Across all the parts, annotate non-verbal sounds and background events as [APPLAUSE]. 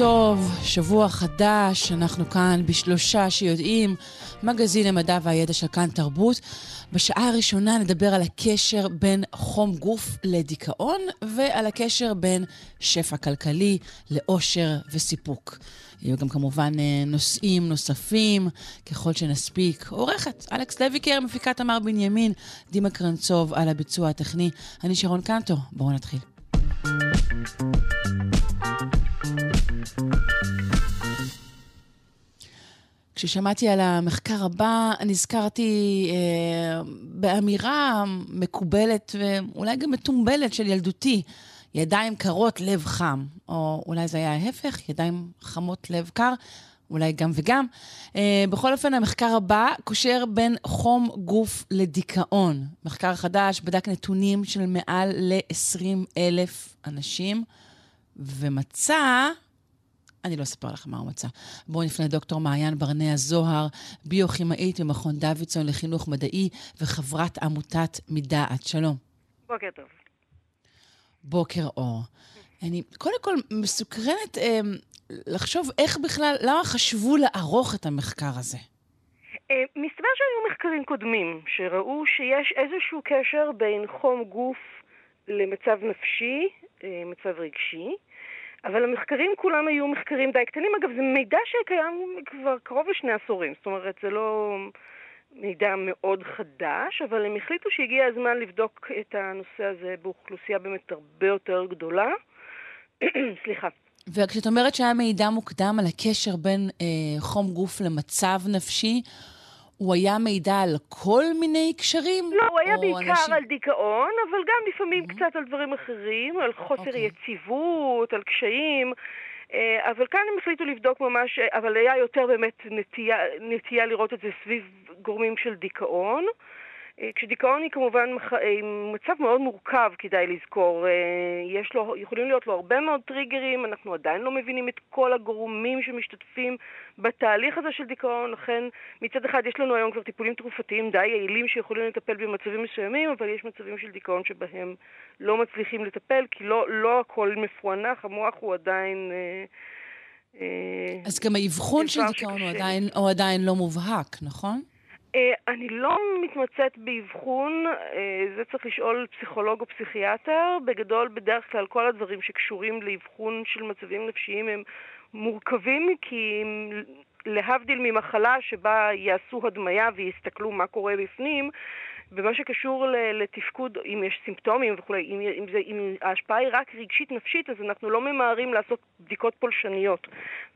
טוב, שבוע חדש, אנחנו כאן בשלושה שיודעים, מגזין המדע והידע של כאן תרבות. בשעה הראשונה נדבר על הקשר בין חום גוף לדיכאון ועל הקשר בין שפע כלכלי לאושר וסיפוק. יהיו גם כמובן אה, נושאים נוספים, ככל שנספיק. עורכת, אלכס לויקר, מפיקת תמר בנימין, דימה קרנצוב על הביצוע הטכני. אני שרון קנטו, בואו נתחיל. כששמעתי על המחקר הבא, נזכרתי אה, באמירה מקובלת ואולי גם מתומבלת של ילדותי, ידיים קרות, לב חם. או אולי זה היה ההפך, ידיים חמות, לב קר, אולי גם וגם. אה, בכל אופן, המחקר הבא קושר בין חום גוף לדיכאון. מחקר חדש בדק נתונים של מעל ל-20 אלף אנשים, ומצא... אני לא אספר לכם מה הוא מצא. בואו נפנה לדוקטור מעיין ברנע זוהר, ביוכימאית במכון דוידסון לחינוך מדעי וחברת עמותת מדעת. שלום. בוקר טוב. בוקר אור. אני קודם כל מסוקרנת אה, לחשוב איך בכלל, למה חשבו לערוך את המחקר הזה? אה, מסתבר שהיו מחקרים קודמים שראו שיש איזשהו קשר בין חום גוף למצב נפשי, אה, מצב רגשי. אבל המחקרים כולם היו מחקרים די קטנים. אגב, זה מידע שקיים כבר קרוב לשני עשורים, זאת אומרת, זה לא מידע מאוד חדש, אבל הם החליטו שהגיע הזמן לבדוק את הנושא הזה באוכלוסייה באמת הרבה יותר גדולה. [CLEARS THROAT] סליחה. וכשאת אומרת שהיה מידע מוקדם על הקשר בין אה, חום גוף למצב נפשי, הוא היה מידע על כל מיני קשרים? לא, הוא היה בעיקר אנשים... על דיכאון, אבל גם לפעמים mm-hmm. קצת על דברים אחרים, על חוסר okay. אוקיי. יציבות, על קשיים. אה, אבל כאן הם החליטו לבדוק ממש, אבל היה יותר באמת נטייה, נטייה לראות את זה סביב גורמים של דיכאון. אה, כשדיכאון היא כמובן אה, מצב מאוד מורכב, כדאי לזכור. אה, יש לו, יכולים להיות לו הרבה מאוד טריגרים, אנחנו עדיין לא מבינים את כל הגורמים שמשתתפים בתהליך הזה של דיכאון, לכן מצד אחד יש לנו היום כבר טיפולים תרופתיים די יעילים שיכולים לטפל במצבים מסוימים, אבל יש מצבים של דיכאון שבהם לא מצליחים לטפל, כי לא, לא הכל מפוענח, המוח הוא עדיין... אז גם האבחון של דיכאון הוא עדיין, הוא עדיין לא מובהק, נכון? אה, אני לא מתמצאת באבחון, אה, זה צריך לשאול פסיכולוג או פסיכיאטר. בגדול, בדרך כלל כל הדברים שקשורים לאבחון של מצבים נפשיים הם מורכבים, כי להבדיל ממחלה שבה יעשו הדמיה ויסתכלו מה קורה בפנים, במה שקשור לתפקוד, אם יש סימפטומים וכולי, אם, אם, זה, אם ההשפעה היא רק רגשית נפשית, אז אנחנו לא ממהרים לעשות בדיקות פולשניות.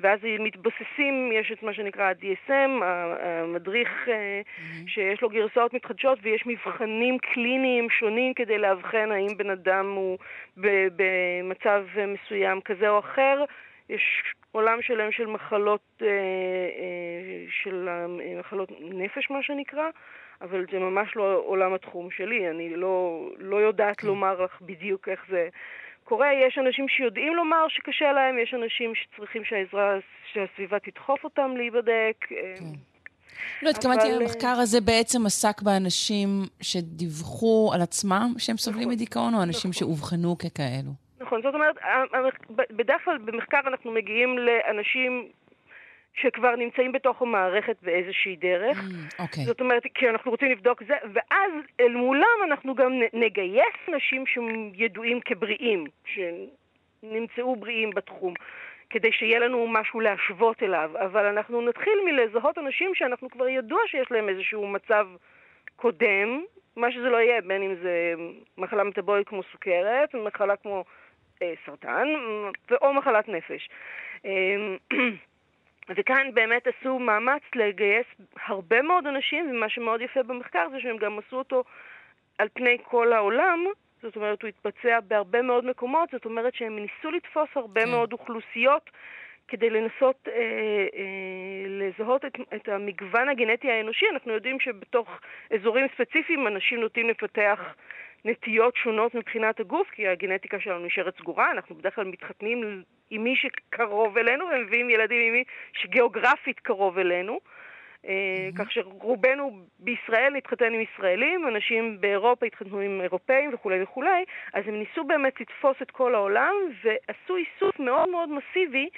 ואז מתבססים, יש את מה שנקרא ה-DSM, המדריך mm-hmm. שיש לו גרסאות מתחדשות, ויש מבחנים קליניים שונים כדי לאבחן האם בן אדם הוא במצב מסוים כזה או אחר. יש עולם שלם של מחלות, אה, אה, של מחלות נפש, מה שנקרא. אבל זה ממש לא עולם התחום שלי, אני לא, לא יודעת כן. לומר לך בדיוק איך זה קורה. יש אנשים שיודעים לומר שקשה להם, יש אנשים שצריכים שהעזרה, שהסביבה תדחוף אותם להיבדק. אה, כן. לא, התכוונתי, המחקר הזה בעצם עסק באנשים שדיווחו על עצמם שהם סובלים נכון, מדיכאון, או אנשים נכון. שאובחנו ככאלו? נכון, זאת אומרת, בדרך כלל במחקר אנחנו מגיעים לאנשים שכבר נמצאים בתוך המערכת באיזושהי דרך. Mm, okay. אוקיי. זאת אומרת, כי אנחנו רוצים לבדוק זה, ואז אל מולם אנחנו גם נגייס נשים שידועים כבריאים, שנמצאו בריאים בתחום. כדי שיהיה לנו משהו להשוות אליו, אבל אנחנו נתחיל מלזהות אנשים שאנחנו כבר ידוע שיש להם איזשהו מצב קודם, מה שזה לא יהיה, בין אם זה מחלה מטבולית כמו סוכרת, מחלה כמו אה, סרטן, או מחלת נפש. וכאן באמת עשו מאמץ לגייס הרבה מאוד אנשים, ומה שמאוד יפה במחקר זה שהם גם עשו אותו על פני כל העולם, זאת אומרת, הוא התבצע בהרבה מאוד מקומות, זאת אומרת שהם ניסו לתפוס הרבה כן. מאוד אוכלוסיות כדי לנסות אה, אה, לזהות את, את המגוון הגנטי האנושי, אנחנו יודעים שבתוך אזורים ספציפיים אנשים נוטים לפתח נטיות שונות מבחינת הגוף, כי הגנטיקה שלנו נשארת סגורה, אנחנו בדרך כלל מתחתנים עם מי שקרוב אלינו ומביאים ילדים עם מי שגיאוגרפית קרוב אלינו. Mm-hmm. כך שרובנו בישראל נתחתן עם ישראלים, אנשים באירופה התחתנו עם אירופאים וכולי וכולי, אז הם ניסו באמת לתפוס את כל העולם ועשו איסוף מאוד מאוד מסיבי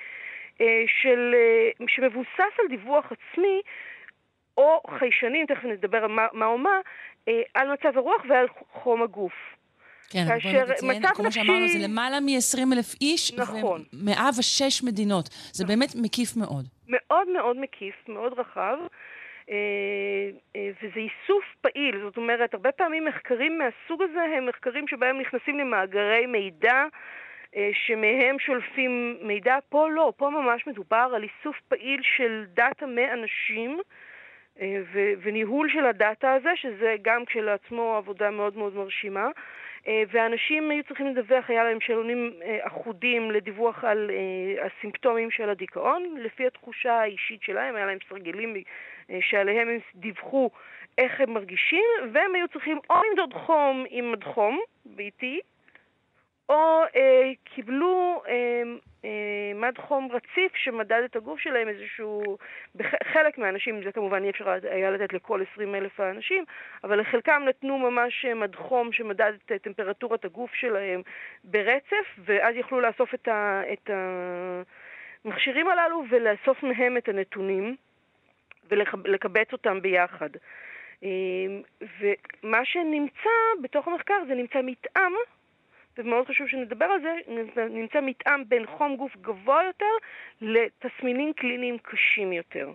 אה, של, אה, שמבוסס על דיווח עצמי או חיישנים, תכף נדבר על מה, מה או מה, על מצב הרוח ועל חום הגוף. כן, כאשר מצב נפשי... כמו שאמרנו, זה למעלה מ-20 אלף איש, נכון. ו-106 מדינות. זה נכון. באמת מקיף מאוד. מאוד מאוד מקיף, מאוד רחב. אה, אה, וזה איסוף פעיל, זאת אומרת, הרבה פעמים מחקרים מהסוג הזה הם מחקרים שבהם נכנסים למאגרי מידע אה, שמהם שולפים מידע. פה לא, פה ממש מדובר על איסוף פעיל של דאטה מאנשים וניהול של הדאטה הזה, שזה גם כשלעצמו עבודה מאוד מאוד מרשימה. אה, ואנשים היו צריכים לדווח, היה להם שאלונים אה, אחודים לדיווח על אה, הסימפטומים של הדיכאון, לפי התחושה האישית שלהם, היה להם סרגלים שעליהם הם דיווחו איך הם מרגישים, והם היו צריכים או למדוד חום עם מד חום ביתי, או אה, קיבלו אה, אה, מד חום רציף שמדד את הגוף שלהם איזשהו... חלק מהאנשים, זה כמובן אי אפשר היה לתת לכל 20 אלף האנשים, אבל לחלקם נתנו ממש מד חום שמדד את טמפרטורת הגוף שלהם ברצף, ואז יכלו לאסוף את, ה, את המכשירים הללו ולאסוף מהם את הנתונים ולקבץ אותם ביחד. אה, ומה שנמצא בתוך המחקר זה נמצא מתאם ומאוד חשוב שנדבר על זה, נמצא מתאם בין חום גוף גבוה יותר לתסמינים קליניים קשים יותר.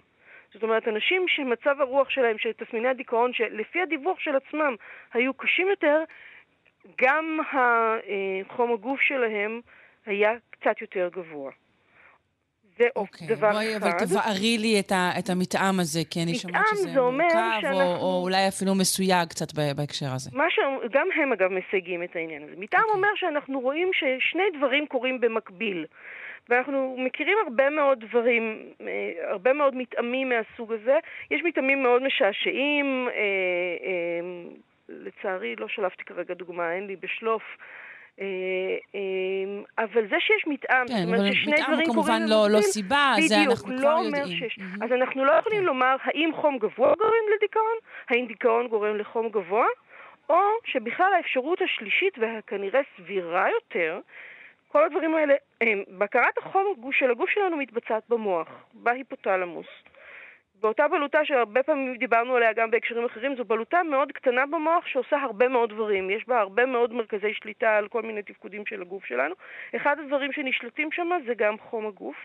זאת אומרת, אנשים שמצב הרוח שלהם, של תסמיני הדיכאון, שלפי הדיווח של עצמם היו קשים יותר, גם חום הגוף שלהם היה קצת יותר גבוה. זה okay, אוקיי, דבר אחד. אבל תבערי לי את, ה, את המתאם הזה, כי אני שומעת שזה מורכב, שאנחנו... או, או אולי אפילו מסויג קצת בהקשר הזה. ש... גם הם, אגב, מסייגים את העניין הזה. מתאם. אוקיי. אומר שאנחנו רואים ששני דברים קורים במקביל. ואנחנו מכירים הרבה מאוד דברים, אה, הרבה מאוד מתאמים מהסוג הזה. יש מתאמים מאוד משעשעים, אה, אה, לצערי לא שלפתי כרגע דוגמה, אין לי בשלוף. אה, אה, אבל זה שיש מתאם, כן, זאת אומרת ששני דברים קורים... כן, אבל מתאם הוא כמובן לא, לא סיבה, בדיוק, זה אנחנו לא כבר יודעים. שיש. Mm-hmm. אז אנחנו לא יכולים כן. לומר האם חום גבוה גורם לדיכאון, האם דיכאון גורם לחום גבוה, או שבכלל האפשרות השלישית והכנראה סבירה יותר, כל הדברים האלה, בקרת החום של הגוף שלנו מתבצעת במוח, בהיפותלמוס. באותה בלוטה שהרבה פעמים דיברנו עליה גם בהקשרים אחרים, זו בלוטה מאוד קטנה במוח שעושה הרבה מאוד דברים. יש בה הרבה מאוד מרכזי שליטה על כל מיני תפקודים של הגוף שלנו. אחד הדברים שנשלטים שם זה גם חום הגוף.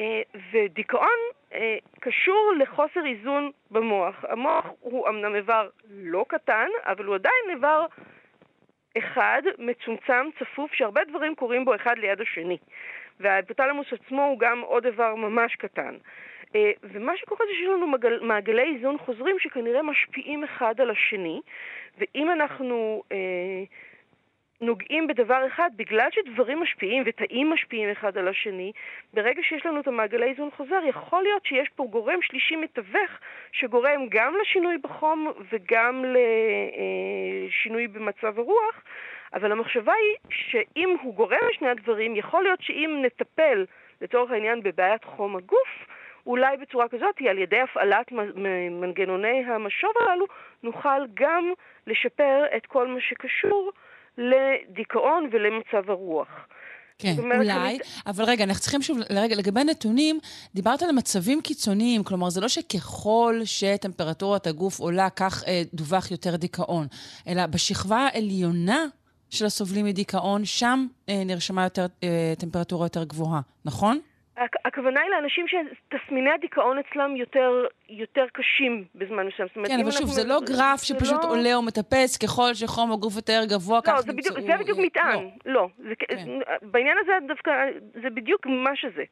אה, ודיכאון אה, קשור לחוסר איזון במוח. המוח הוא אמנם איבר לא קטן, אבל הוא עדיין איבר אחד, מצומצם, צפוף, שהרבה דברים קורים בו אחד ליד השני. וההיפותלמוס עצמו הוא גם עוד איבר ממש קטן. אה, ומה שקורה זה שיש לנו מעגל, מעגלי איזון חוזרים שכנראה משפיעים אחד על השני, ואם אנחנו אה, נוגעים בדבר אחד, בגלל שדברים משפיעים ותאים משפיעים אחד על השני, ברגע שיש לנו את המעגלי איזון חוזר, יכול להיות שיש פה גורם שלישי מתווך שגורם גם לשינוי בחום וגם לשינוי במצב הרוח, אבל המחשבה היא שאם הוא גורם לשני הדברים, יכול להיות שאם נטפל, לצורך העניין, בבעיית חום הגוף, אולי בצורה כזאת, על ידי הפעלת מנגנוני המשוב הללו, נוכל גם לשפר את כל מה שקשור לדיכאון ולמצב הרוח. כן, אולי, אני... אבל רגע, אנחנו צריכים שוב, לרגע, לגבי נתונים, דיברת על מצבים קיצוניים, כלומר, זה לא שככל שטמפרטורת הגוף עולה, כך אה, דווח יותר דיכאון, אלא בשכבה העליונה של הסובלים מדיכאון, שם אה, נרשמה יותר, אה, טמפרטורה יותר גבוהה, נכון? הכוונה היא לאנשים שתסמיני הדיכאון אצלם יותר, יותר קשים בזמן מסוים. כן, אבל שוב, זה לא גרף שפשוט לא... עולה או מטפס ככל שחום הגוף יותר גבוה, לא, כך זה בדיוק, זה בדיוק מטען. לא. לא. זה, כן. בעניין הזה דווקא, זה בדיוק מה שזה.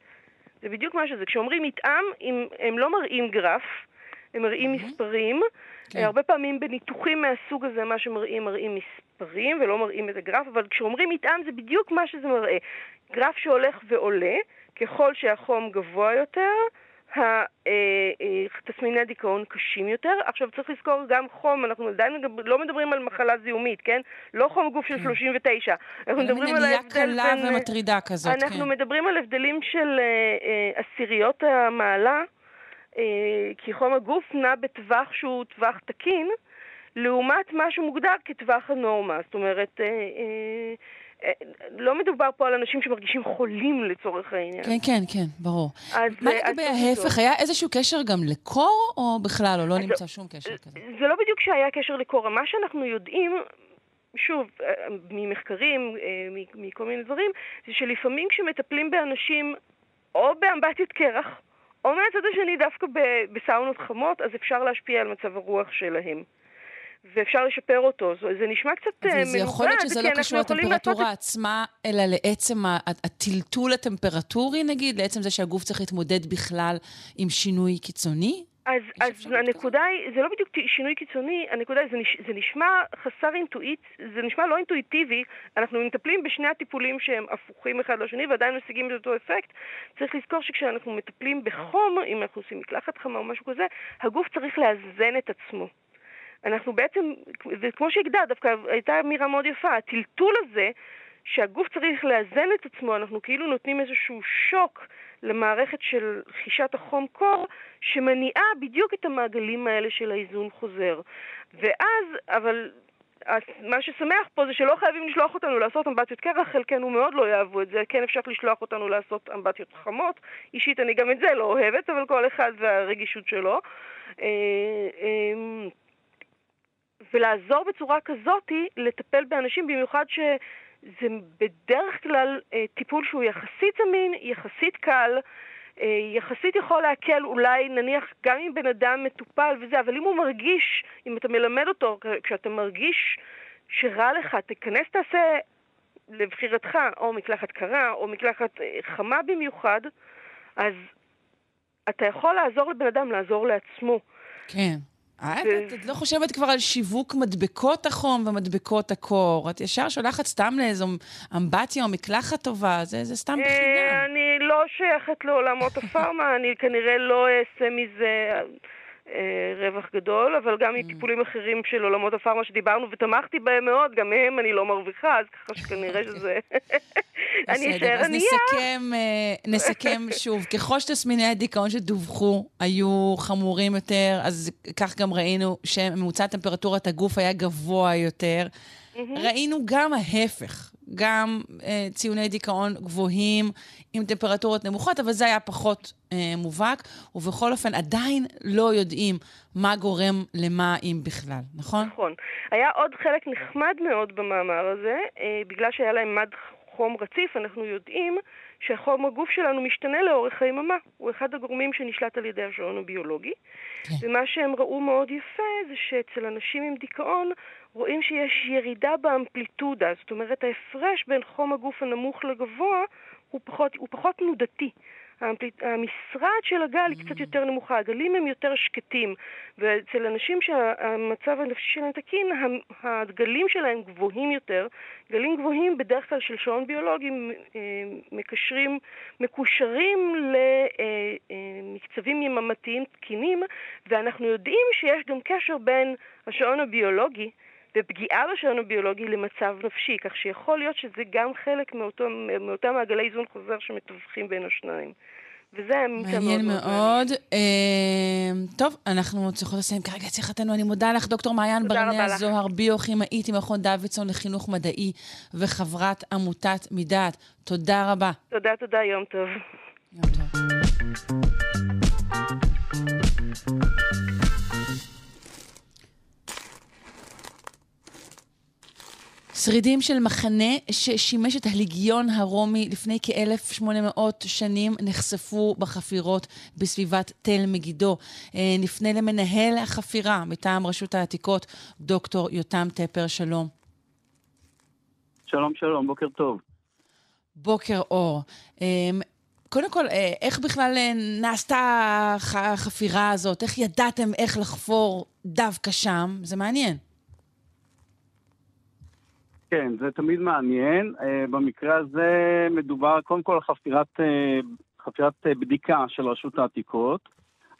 זה בדיוק מה שזה. כשאומרים מטעם, הם, הם לא מראים גרף, הם מראים mm-hmm. מספרים. כן. הרבה פעמים בניתוחים מהסוג הזה, מה שמראים, מראים מספרים ולא מראים את הגרף, אבל כשאומרים מטעם זה בדיוק מה שזה מראה. גרף שהולך ועולה, ככל שהחום גבוה יותר, תסמיני הדיכאון קשים יותר. עכשיו צריך לזכור גם חום, אנחנו עדיין לא מדברים על מחלה זיהומית, כן? לא חום גוף של 39. אנחנו מדברים על ההבדל בין... קלה ומטרידה כזאת, אנחנו כן. אנחנו מדברים על הבדלים של עשיריות המעלה, כי חום הגוף נע בטווח שהוא טווח תקין. לעומת מה שמוגדר כטווח הנורמה. זאת אומרת, אה, אה, אה, לא מדובר פה על אנשים שמרגישים חולים לצורך העניין. כן, כן, כן, ברור. אז, מה לגבי ההפך? היה איזשהו קשר גם לקור, או בכלל, או לא נמצא שום קשר כזה? זה לא בדיוק שהיה קשר לקור. מה שאנחנו יודעים... שוב, ממחקרים, מכל מיני דברים, זה שלפעמים כשמטפלים באנשים או באמבטיות קרח, או מהצד השני דווקא בסאונות חמות, אז אפשר להשפיע על מצב הרוח שלהם. ואפשר לשפר אותו. זה נשמע קצת מנוגד, זה יכול להיות שזה לא קשור לטמפרטורה לעשות... עצמה, אלא לעצם הטלטול הטמפרטורי, נגיד, לעצם זה שהגוף צריך להתמודד בכלל עם שינוי קיצוני? אז, אז הנקודה היא, זה לא בדיוק שינוי קיצוני, הנקודה היא, זה, נש, זה נשמע חסר אינטואיט, זה נשמע לא אינטואיטיבי, אנחנו מטפלים בשני הטיפולים שהם הפוכים אחד לשני ועדיין משיגים את אותו אפקט. צריך לזכור שכשאנחנו מטפלים בחום, אם אנחנו עושים מקלחת חמה או משהו כזה, הגוף צריך לאזן את עצמו. אנחנו בעצם, וכמו שהגדרת, דווקא הייתה אמירה מאוד יפה, הטלטול הזה, שהגוף צריך לאזן את עצמו, אנחנו כאילו נותנים איזשהו שוק למערכת של חישת החום קור, שמניעה בדיוק את המעגלים האלה של האיזון חוזר. ואז, אבל מה ששמח פה זה שלא חייבים לשלוח אותנו לעשות אמבטיות קרח, חלקנו מאוד לא יאהבו את זה, כן אפשר לשלוח אותנו לעשות אמבטיות חמות. אישית אני גם את זה לא אוהבת, אבל כל אחד והרגישות שלו. ולעזור בצורה כזאת לטפל באנשים, במיוחד שזה בדרך כלל אה, טיפול שהוא יחסית זמין, יחסית קל, אה, יחסית יכול להקל אולי נניח גם אם בן אדם מטופל וזה, אבל אם הוא מרגיש, אם אתה מלמד אותו, כשאתה מרגיש שרע לך, תיכנס תעשה לבחירתך או מקלחת קרה או מקלחת אה, חמה במיוחד, אז אתה יכול לעזור לבן אדם לעזור לעצמו. כן. אה, את לא חושבת כבר על שיווק מדבקות החום ומדבקות הקור. את ישר שולחת סתם לאיזו אמבטיה או מקלחת טובה, זה סתם אה, בחינה. אני לא שייכת לעולמות הפארמה, אני כנראה לא אעשה מזה... אה, רווח גדול, אבל גם מטיפולים mm. אחרים של עולמות הפארמה שדיברנו ותמכתי בהם מאוד, גם מהם אני לא מרוויחה, אז ככה שכנראה [LAUGHS] שזה... [LAUGHS] אני אשאר ענייה. אז נסכם, אה, נסכם [LAUGHS] שוב. ככל שתסמיני הדיכאון שדווחו היו חמורים יותר, אז כך גם ראינו שממוצע טמפרטורת הגוף היה גבוה יותר. ראינו גם ההפך. גם אה, ציוני דיכאון גבוהים עם טמפרטורות נמוכות, אבל זה היה פחות אה, מובהק, ובכל אופן עדיין לא יודעים מה גורם למה, אם בכלל, נכון? נכון. היה עוד חלק נחמד מאוד במאמר הזה, אה, בגלל שהיה להם מד חום רציף, אנחנו יודעים שהחום הגוף שלנו משתנה לאורך היממה. הוא אחד הגורמים שנשלט על ידי השעון הביולוגי. כן. ומה שהם ראו מאוד יפה זה שאצל אנשים עם דיכאון רואים שיש ירידה באמפליטודה. זאת אומרת, ההפרש בין חום הגוף הנמוך לגבוה הוא פחות, הוא פחות תנודתי. המשרד של הגל היא קצת mm. יותר נמוכה, הגלים הם יותר שקטים, ואצל אנשים שהמצב הנפשי שלהם תקין, הגלים שלהם גבוהים יותר. גלים גבוהים בדרך כלל של שעון ביולוגי אה, מקשרים, מקושרים למקצבים אה, אה, יממתיים תקינים, ואנחנו יודעים שיש גם קשר בין השעון הביולוגי ופגיעה בשעון הביולוגי למצב נפשי, כך שיכול להיות שזה גם חלק מאותו, מאותם מעגלי איזון חוזר שמתווכים בין השניים. וזה אמיתה מאוד מעניין מאוד. אה, טוב, אנחנו צריכות לסיים כרגע את שיחתנו. אני מודה לך, דוקטור מעיין ברנע זוהר, ביוכימאית עם מכון דוידסון לחינוך מדעי וחברת עמותת מדעת. תודה רבה. תודה, תודה, יום טוב. יום טוב. שרידים של מחנה ששימש את הליגיון הרומי לפני כ-1800 שנים נחשפו בחפירות בסביבת תל מגידו. אה, נפנה למנהל החפירה מטעם רשות העתיקות, דוקטור יותם טפר, שלום. שלום, שלום, בוקר טוב. בוקר אור. אה, קודם כל, אה, איך בכלל נעשתה החפירה הזאת? איך ידעתם איך לחפור דווקא שם? זה מעניין. כן, זה תמיד מעניין. Uh, במקרה הזה מדובר קודם כל על חפירת uh, חפירת בדיקה של רשות העתיקות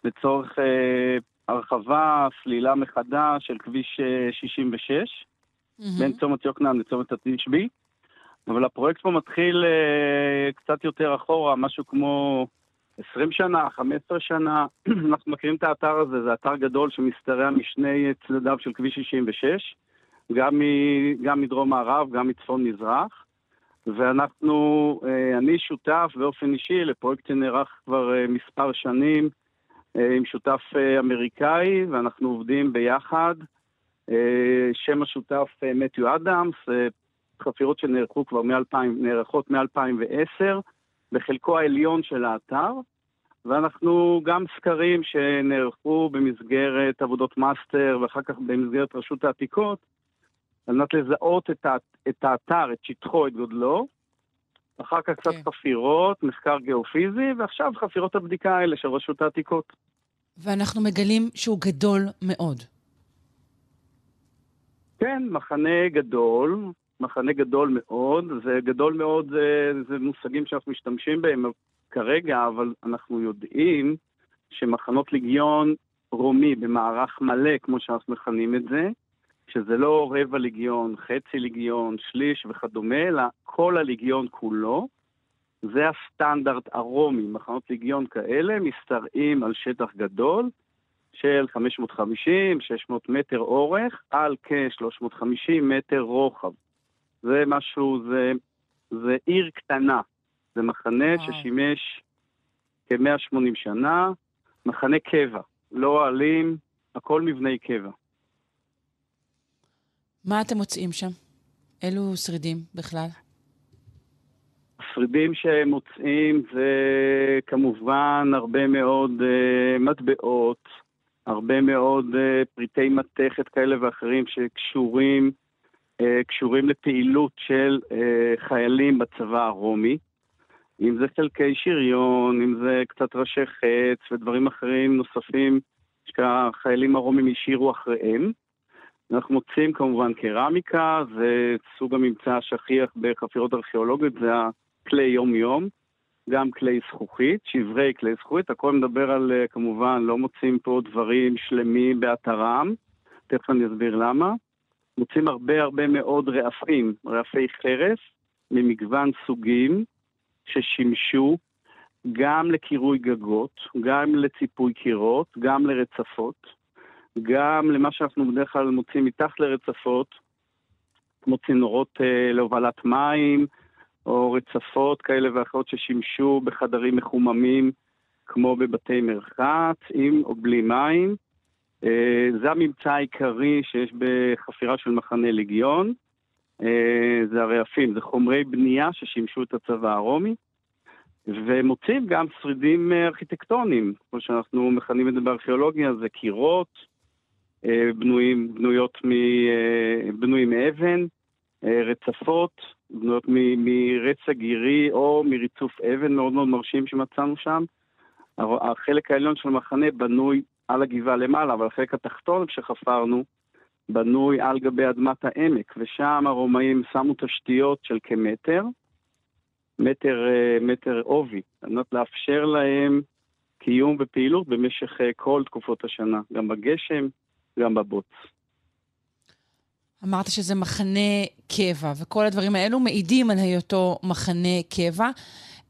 לצורך הרחבה, סלילה מחדש של כביש 66 mm-hmm. בין צומת יוקנעם לצומת התשבי. אבל הפרויקט פה מתחיל קצת יותר אחורה, משהו כמו 20 שנה, 15 שנה, [CLEARS THROAT] אנחנו מכירים את האתר הזה, זה אתר גדול שמשתרע משני צדדיו של כביש 66, גם, מ, גם מדרום מערב, גם מצפון מזרח, ואנחנו, אה, אני שותף באופן אישי לפרויקט שנערך כבר אה, מספר שנים אה, עם שותף אמריקאי, ואנחנו עובדים ביחד. שם השותף מתיו אדמס, חפירות שנערכו כבר מ-2000, נערכות מ-2010. בחלקו העליון של האתר, ואנחנו גם סקרים שנערכו במסגרת עבודות מאסטר ואחר כך במסגרת רשות העתיקות, על מנת לזהות את, את האתר, את שטחו, את גודלו. אחר כך קצת okay. כן. חפירות, מחקר גיאופיזי, ועכשיו חפירות הבדיקה האלה של רשות העתיקות. ואנחנו מגלים שהוא גדול מאוד. כן, מחנה גדול, מחנה גדול מאוד, זה גדול מאוד, זה, זה מושגים שאנחנו משתמשים בהם כרגע, אבל אנחנו יודעים שמחנות ליגיון רומי במערך מלא, כמו שאנחנו מכנים את זה, שזה לא רבע ליגיון, חצי ליגיון, שליש וכדומה, אלא כל הליגיון כולו, זה הסטנדרט הרומי. מחנות ליגיון כאלה משתרעים על שטח גדול של 550-600 מטר אורך על כ-350 מטר רוחב. זה משהו, זה, זה עיר קטנה. זה מחנה וואו. ששימש כ-180 שנה, מחנה קבע, לא אוהלים, הכל מבני קבע. מה אתם מוצאים שם? אילו שרידים בכלל? השרידים שהם מוצאים זה כמובן הרבה מאוד uh, מטבעות, הרבה מאוד uh, פריטי מתכת כאלה ואחרים שקשורים אה, קשורים לפעילות של אה, חיילים בצבא הרומי, אם זה חלקי שריון, אם זה קצת ראשי חץ ודברים אחרים נוספים שהחיילים הרומים השאירו אחריהם. אנחנו מוצאים כמובן קרמיקה, זה סוג הממצא השכיח בחפירות ארכיאולוגיות, זה הכלי יום-יום, גם כלי זכוכית, שברי כלי זכוכית, הכל מדבר על, אה, כמובן, לא מוצאים פה דברים שלמים באתרם, תכף אני אסביר למה. מוצאים הרבה הרבה מאוד רעפים, רעפי חרס, ממגוון סוגים, ששימשו גם לקירוי גגות, גם לציפוי קירות, גם לרצפות, גם למה שאנחנו בדרך כלל מוצאים מתחת לרצפות, כמו צינורות אה, להובלת מים, או רצפות כאלה ואחרות ששימשו בחדרים מחוממים, כמו בבתי מרחץ, עם או בלי מים. אה, זה הממצא העיקרי שיש בחפירה של מחנה לגיון. אה, זה הרעפים, זה חומרי בנייה ששימשו את הצבא הרומי. ומוצאים גם שרידים אה, ארכיטקטוניים, כמו שאנחנו מכנים את זה בארכיאולוגיה, זה קירות, בנויים, בנויות מ, בנויים מאבן, רצפות, בנויות מרצע גירי או מריצוף אבן מאוד מאוד מרשים שמצאנו שם. החלק העליון של המחנה בנוי על הגבעה למעלה, אבל החלק התחתון שחפרנו בנוי על גבי אדמת העמק, ושם הרומאים שמו תשתיות של כמטר, מטר, אה, מטר עובי, על מנת לאפשר להם קיום ופעילות במשך אה, כל תקופות השנה, גם בגשם, גם בבוץ. אמרת שזה מחנה קבע, וכל הדברים האלו מעידים על היותו מחנה קבע.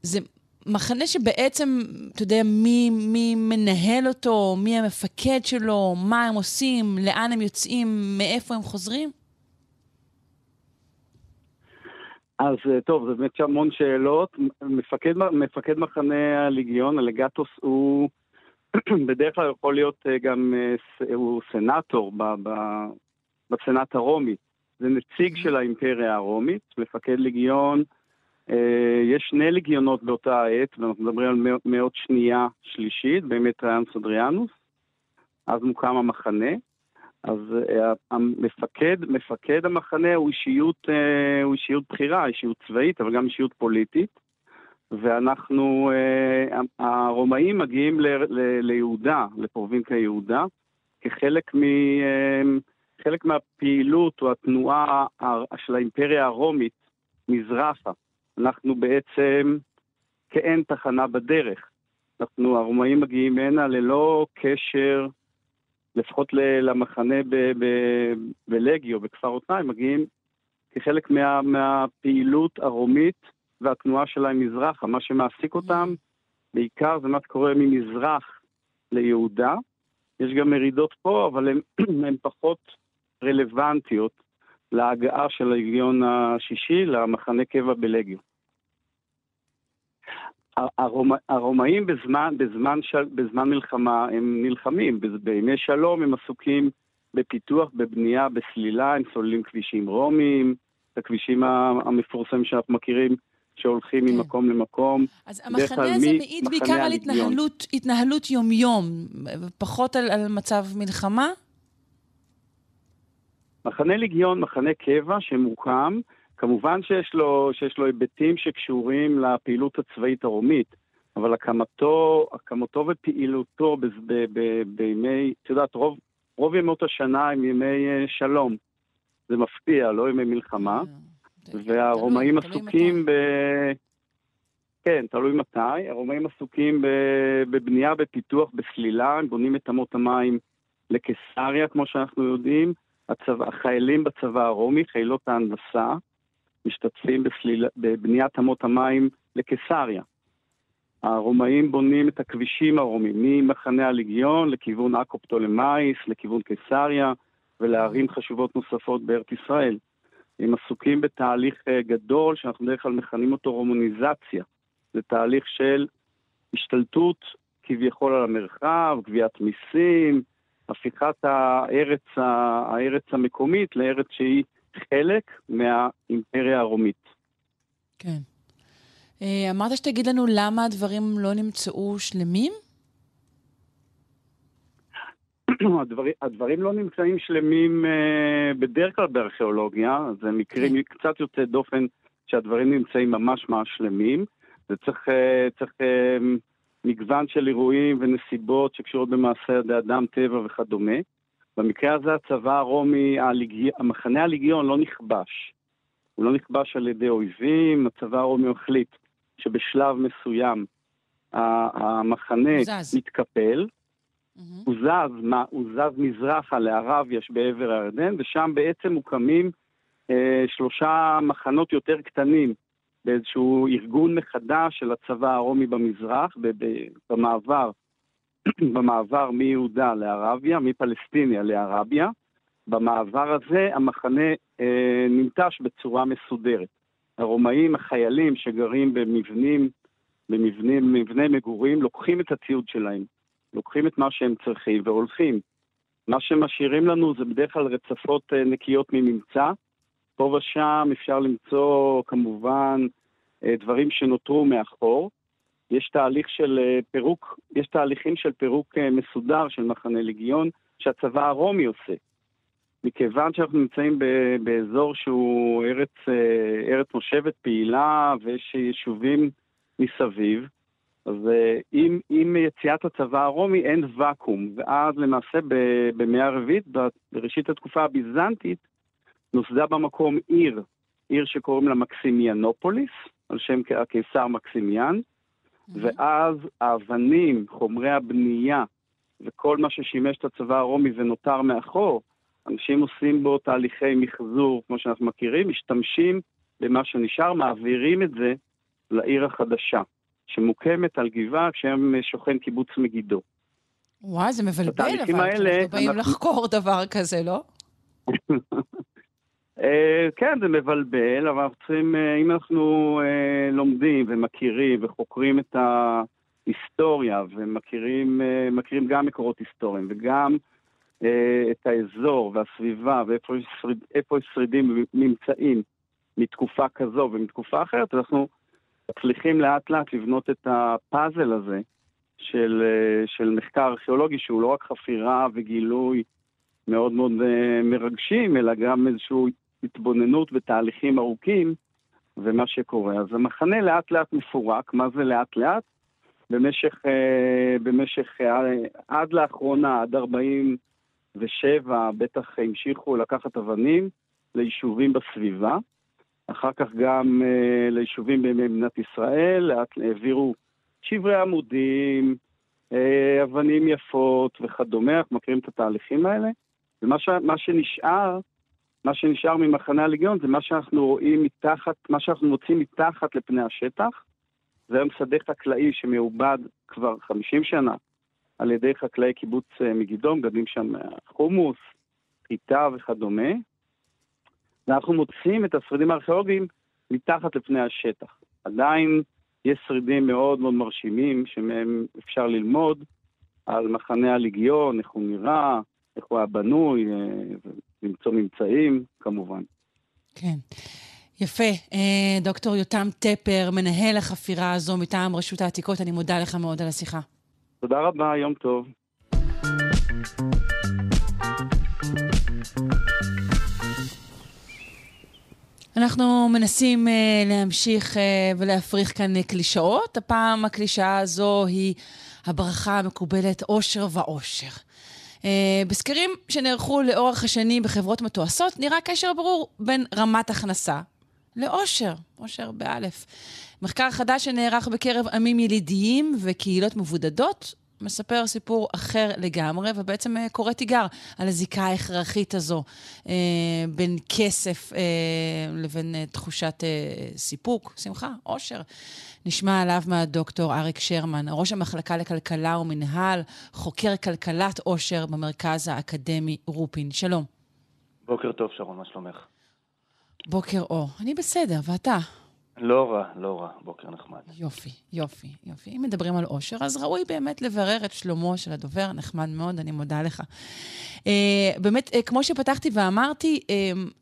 זה מחנה שבעצם, אתה יודע, מי, מי מנהל אותו, מי המפקד שלו, מה הם עושים, לאן הם יוצאים, מאיפה הם חוזרים? אז אה, טוב, זה באמת המון שאלות. מפקד, מפקד מחנה הליגיון, הלגטוס, הוא [CLEARS THROAT] בדרך כלל יכול להיות אה, גם, אה, הוא סנאטור בסנאט הרומי. זה נציג של האימפריה הרומית, מפקד ליגיון. אה, יש שני לגיונות באותה העת, ואנחנו מדברים על מאות שנייה שלישית, באמת ריאנוס אדריאנוס, אז מוקם המחנה. אז המפקד, מפקד המחנה הוא אישיות, הוא אישיות בכירה, אישיות צבאית, אבל גם אישיות פוליטית. ואנחנו, הרומאים מגיעים ליהודה, לפרובינקיה יהודה, כחלק מ... חלק מהפעילות או התנועה של האימפריה הרומית מזרחה. אנחנו בעצם כאין תחנה בדרך. אנחנו, הרומאים מגיעים הנה ללא קשר, לפחות למחנה בלגיו, בכפר אותניים, מגיעים כחלק מה, מהפעילות הרומית והתנועה שלהם מזרחה. מה שמעסיק אותם בעיקר זה מה שקורה ממזרח ליהודה. יש גם מרידות פה, אבל הן [CLEARS THROAT] פחות רלוונטיות להגעה של הליגיון השישי למחנה קבע בלגיו. הרומא, הרומאים בזמן, בזמן, של, בזמן מלחמה הם נלחמים, בימי שלום הם עסוקים בפיתוח, בבנייה, בסלילה, הם סוללים כבישים רומיים, את הכבישים המפורסמים שאנחנו מכירים, שהולכים. ממקום למקום. אז המחנה הזה מעיד בעיקר על התנהלות, התנהלות יומיום, פחות על, על מצב מלחמה? מחנה ליגיון, מחנה קבע שמוקם, כמובן שיש לו, שיש לו היבטים שקשורים לפעילות הצבאית הרומית, אבל הקמתו, הקמתו ופעילותו ב, ב, ב, בימי, את יודעת, רוב, רוב ימות השנה הם ימי אה, שלום. זה מפתיע, לא ימי מלחמה. אה, והרומאים עסוקים ב... כן, תלוי מתי. הרומאים עסוקים בבנייה, בפיתוח, בסלילה, הם בונים את אמות המים לקיסריה, כמו שאנחנו יודעים. הצבא, החיילים בצבא הרומי, חילות ההנדסה, משתתפים בסליל... בבניית אמות המים לקיסריה. הרומאים בונים את הכבישים הרומיים, ממחנה הליגיון לכיוון עכו פטולמאיס, לכיוון קיסריה ולערים חשובות נוספות בארץ ישראל. הם עסוקים בתהליך אה, גדול שאנחנו בדרך כלל מכנים אותו רומוניזציה. זה תהליך של השתלטות כביכול על המרחב, גביית מיסים, הפיכת הארץ, הארץ המקומית לארץ שהיא חלק מהאימפריה הרומית. כן. אה, אמרת שתגיד לנו למה הדברים לא נמצאו שלמים? הדברים, הדברים לא נמצאים שלמים uh, בדרך כלל בארכיאולוגיה, זה מקרים כן. קצת יוצא דופן שהדברים נמצאים ממש ממש שלמים. זה צריך, uh, צריך uh, מגוון של אירועים ונסיבות שקשורות במעשה ידי אדם, טבע וכדומה. במקרה הזה הצבא הרומי, הליג... המחנה הליגיון לא נכבש. הוא לא נכבש על ידי אויבים, הצבא הרומי החליט שבשלב מסוים המחנה מתקפל, mm-hmm. הוא זז, מה, הוא זז מזרחה לערב, יש בעבר הירדן, ושם בעצם מוקמים אה, שלושה מחנות יותר קטנים באיזשהו ארגון מחדש של הצבא הרומי במזרח, במעבר, [CLEARS THROAT] במעבר מיהודה לערביה, מפלסטיניה לערביה. במעבר הזה המחנה אה, ננטש בצורה מסודרת. הרומאים, החיילים שגרים במבנים, במבנים, מבני מגורים, לוקחים את הציוד שלהם, לוקחים את מה שהם צריכים והולכים. מה שמשאירים לנו זה בדרך כלל רצפות אה, נקיות מממצא, פה ושם אפשר למצוא כמובן אה, דברים שנותרו מאחור. יש תהליך של אה, פירוק, יש תהליכים של פירוק מסודר של מחנה לגיון שהצבא הרומי עושה. מכיוון שאנחנו נמצאים באזור שהוא ארץ, ארץ מושבת פעילה ויש יישובים מסביב, אז עם, עם יציאת הצבא הרומי אין ואקום, ואז למעשה במאה הרביעית, בראשית התקופה הביזנטית, נוסדה במקום עיר, עיר שקוראים לה מקסימיאנופוליס, על שם הקיסר מקסימיאן, mm-hmm. ואז האבנים, חומרי הבנייה וכל מה ששימש את הצבא הרומי ונותר מאחור, אנשים עושים בו תהליכי מחזור, כמו שאנחנו מכירים, משתמשים במה שנשאר, מעבירים את זה לעיר החדשה, שמוקמת על גבעה כשהם שוכן קיבוץ מגידו. וואי, זה מבלבל, אבל האלה, אנחנו באים אנחנו... לחקור דבר כזה, לא? [LAUGHS] אה, כן, זה מבלבל, אבל אנחנו צריכים, אה, אם אנחנו אה, לומדים ומכירים וחוקרים את ההיסטוריה ומכירים גם מקורות היסטוריים וגם את האזור והסביבה ואיפה שרידים נמצאים מתקופה כזו ומתקופה אחרת, אנחנו מצליחים לאט לאט לבנות את הפאזל הזה של, של מחקר ארכיאולוגי שהוא לא רק חפירה וגילוי מאוד מאוד מרגשים, אלא גם איזשהו התבוננות בתהליכים ארוכים ומה שקורה. אז המחנה לאט לאט מפורק, מה זה לאט לאט? במשך, אה, במשך אה, עד לאחרונה, עד 47, בטח המשיכו לקחת אבנים ליישובים בסביבה, אחר כך גם אה, ליישובים במדינת ישראל, לאט העבירו שברי עמודים, אה, אבנים יפות וכדומה, אנחנו מכירים את התהליכים האלה. ומה ש, שנשאר, מה שנשאר ממחנה הליגיון זה מה שאנחנו רואים מתחת, מה שאנחנו מוצאים מתחת לפני השטח. זה היום שדה חקלאי שמעובד כבר 50 שנה על ידי חקלאי קיבוץ אה, מגידו, מגדלים שם חומוס, חיטה וכדומה. ואנחנו מוצאים את השרידים הארכיאולוגיים מתחת לפני השטח. עדיין יש שרידים מאוד מאוד מרשימים שמהם אפשר ללמוד על מחנה הליגיון, איך הוא נראה, איך הוא היה בנוי, אה, ולמצוא ממצאים כמובן. כן. יפה. אה, דוקטור יותם טפר, מנהל החפירה הזו מטעם רשות העתיקות, אני מודה לך מאוד על השיחה. תודה רבה, יום טוב. אנחנו מנסים uh, להמשיך uh, ולהפריך כאן uh, קלישאות. הפעם הקלישאה הזו היא הברכה המקובלת אושר ואושר. Uh, בסקרים שנערכו לאורך השנים בחברות מתועשות, נראה קשר ברור בין רמת הכנסה לאושר, אושר באלף. מחקר חדש שנערך בקרב עמים ילידיים וקהילות מבודדות מספר סיפור אחר לגמרי, ובעצם אה, קורא תיגר על הזיקה ההכרחית הזו אה, בין כסף אה, לבין אה, תחושת אה, סיפוק, שמחה, עושר. נשמע עליו מהדוקטור אריק שרמן, ראש המחלקה לכלכלה ומנהל, חוקר כלכלת עושר במרכז האקדמי רופין. שלום. בוקר טוב, שרון, מה שלומך? בוקר אור. אני בסדר, ואתה? לא רע, לא רע, בוקר נחמד. יופי, יופי, יופי. אם מדברים על אושר, אז ראוי באמת לברר את שלומו של הדובר, נחמד מאוד, אני מודה לך. Uh, באמת, uh, כמו שפתחתי ואמרתי, uh,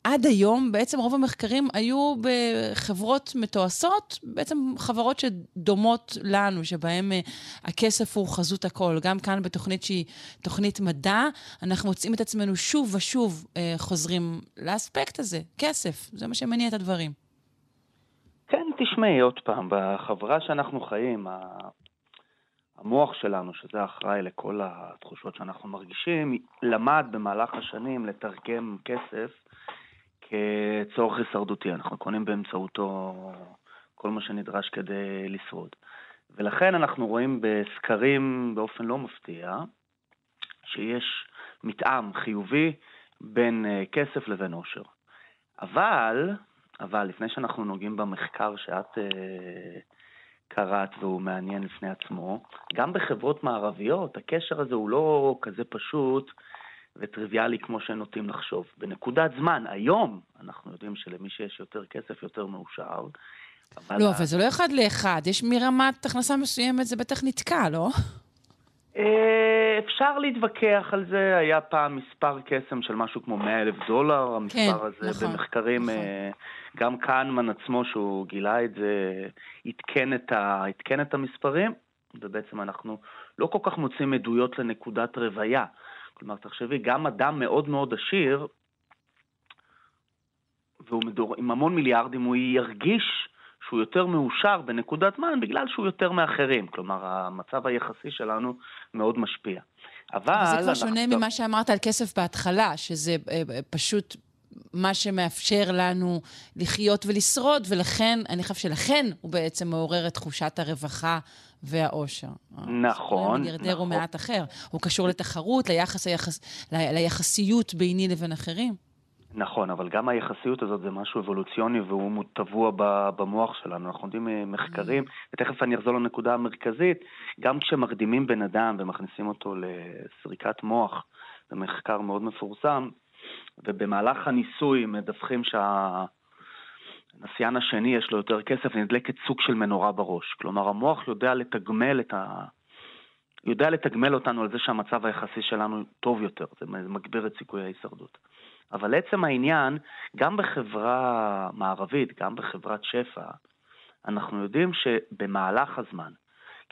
עד היום בעצם רוב המחקרים היו בחברות מתועשות, בעצם חברות שדומות לנו, שבהן uh, הכסף הוא חזות הכל. גם כאן בתוכנית שהיא תוכנית מדע, אנחנו מוצאים את עצמנו שוב ושוב uh, חוזרים לאספקט הזה, כסף, זה מה שמניע את הדברים. כן, תשמעי עוד פעם, בחברה שאנחנו חיים, המוח שלנו, שזה אחראי לכל התחושות שאנחנו מרגישים, למד במהלך השנים לתרגם כסף כצורך הישרדותי. אנחנו קונים באמצעותו כל מה שנדרש כדי לשרוד. ולכן אנחנו רואים בסקרים באופן לא מפתיע, שיש מתאם חיובי בין אה, כסף לבין עושר. אבל אבל לפני שאנחנו נוגעים במחקר שאת אה, קראת והוא מעניין לפני עצמו, גם בחברות מערביות הקשר הזה הוא לא כזה פשוט וטריוויאלי כמו שנוטים לחשוב. בנקודת זמן, היום, אנחנו יודעים שלמי שיש יותר כסף יותר מאושר. אבל לא. אבל זה לא אחד לאחד, יש מרמת הכנסה מסוימת, זה בטח נתקע, לא? אה, אפשר להתווכח על זה, היה פעם מספר קסם של משהו כמו 100 אלף דולר, המספר כן, הזה נכון, במחקרים, נכון. אה, גם קהנמן עצמו, שהוא גילה את זה, עדכן את, ה, עדכן את המספרים, ובעצם אנחנו לא כל כך מוצאים עדויות לנקודת רוויה. כלומר, תחשבי, גם אדם מאוד מאוד עשיר, והוא מדור, עם המון מיליארדים, הוא ירגיש שהוא יותר מאושר בנקודת זמן בגלל שהוא יותר מאחרים. כלומר, המצב היחסי שלנו מאוד משפיע. אבל... זה כבר שונה אנחנו... ממה שאמרת על כסף בהתחלה, שזה אה, אה, פשוט מה שמאפשר לנו לחיות ולשרוד, ולכן, אני חושב שלכן הוא בעצם מעורר את תחושת הרווחה והאושר. נכון, נכון. הוא מעט אחר. הוא קשור לתחרות, ליחס, היחס, ליחסיות ביני לבין אחרים. נכון, אבל גם היחסיות הזאת זה משהו אבולוציוני והוא טבוע במוח שלנו. אנחנו יודעים אה, מחקרים, ותכף אני אחזור לנקודה המרכזית, גם כשמרדימים בן אדם ומכניסים אותו לסריקת מוח, זה מחקר מאוד מפורסם, ובמהלך הניסוי מדווחים שהנסיין השני יש לו יותר כסף, נדלקת סוג של מנורה בראש. כלומר, המוח יודע לתגמל את ה... יודע לתגמל אותנו על זה שהמצב היחסי שלנו טוב יותר, זה מגביר את סיכוי ההישרדות. אבל עצם העניין, גם בחברה מערבית, גם בחברת שפע, אנחנו יודעים שבמהלך הזמן,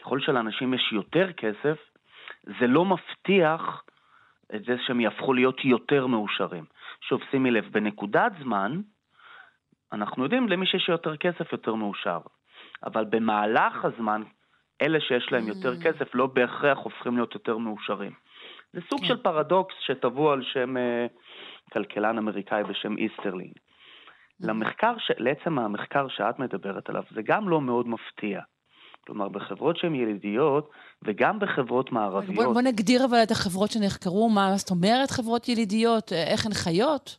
ככל שלאנשים יש יותר כסף, זה לא מבטיח את זה שהם יהפכו להיות יותר מאושרים. שוב, שימי לב, בנקודת זמן, אנחנו יודעים למי שיש יותר כסף יותר מאושר. אבל במהלך הזמן, אלה שיש להם יותר mm. כסף לא בהכרח הופכים להיות יותר מאושרים. זה סוג כן. של פרדוקס שטבוע על שם uh, כלכלן אמריקאי בשם איסטרלינג. למחקר, ש... לעצם המחקר שאת מדברת עליו, זה גם לא מאוד מפתיע. כלומר, בחברות שהן ילידיות, וגם בחברות מערביות... בוא, בוא נגדיר אבל את החברות שנחקרו, מה זאת אומרת חברות ילידיות? איך הן חיות?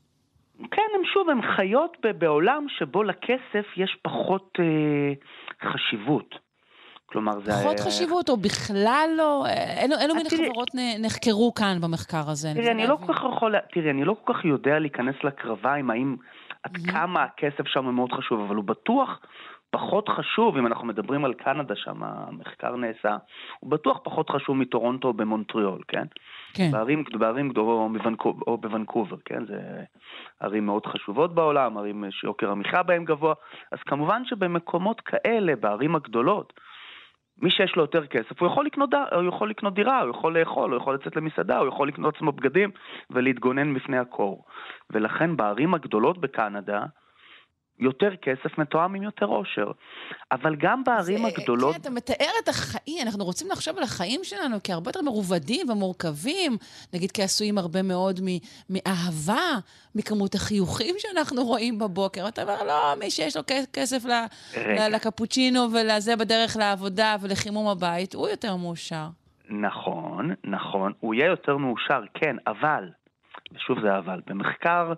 כן, הם שוב, הן חיות בעולם שבו לכסף יש פחות אה, חשיבות. כלומר, זה... פחות חשיבות, או בכלל לא? אילו, אילו מיני חברות נחקרו כאן במחקר הזה? תראי, אני לא כל כך יכול... תראי, אני לא כל כך יודע להיכנס לקרביים, האם... עד כמה הכסף שם מאוד חשוב, אבל הוא בטוח פחות חשוב, אם אנחנו מדברים על קנדה, שם המחקר נעשה, הוא בטוח פחות חשוב מטורונטו או במונטריאול, כן? כן. בערים, בערים גדולות, או, או בוונקובר, כן? זה ערים מאוד חשובות בעולם, ערים שיוקר המחיה בהן גבוה, אז כמובן שבמקומות כאלה, בערים הגדולות, מי שיש לו יותר כסף, הוא יכול לקנות, הוא יכול לקנות דירה, הוא יכול לאכול, הוא יכול לצאת למסעדה, הוא יכול לקנות עצמו בגדים ולהתגונן בפני הקור. ולכן בערים הגדולות בקנדה, יותר כסף מתואם עם יותר עושר. אבל גם בערים זה, הגדולות... כן, אתה מתאר את החיים, אנחנו רוצים לחשוב על החיים שלנו כהרבה יותר מרובדים ומורכבים, נגיד כעשויים הרבה מאוד מאהבה, מכמות החיוכים שאנחנו רואים בבוקר. אתה אומר, לא, מי שיש לו כסף לקפוצ'ינו ולזה בדרך לעבודה ולחימום הבית, הוא יותר מאושר. נכון, נכון, הוא יהיה יותר מאושר, כן, אבל, ושוב זה אבל, במחקר...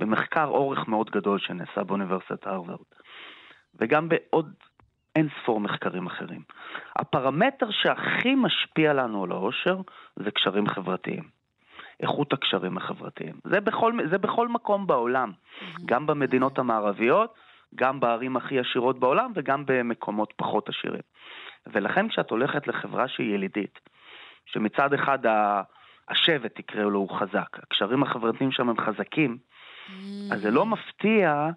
במחקר אורך מאוד גדול שנעשה באוניברסיטת הרווארד, וגם בעוד אין ספור מחקרים אחרים. הפרמטר שהכי משפיע לנו על העושר זה קשרים חברתיים. איכות הקשרים החברתיים. זה בכל, זה בכל מקום בעולם, גם במדינות המערביות, גם בערים הכי עשירות בעולם וגם במקומות פחות עשירים. ולכן כשאת הולכת לחברה שהיא ילידית, שמצד אחד השבט, תקראו לו, הוא חזק, הקשרים החברתיים שם הם חזקים, אז זה לא מפתיע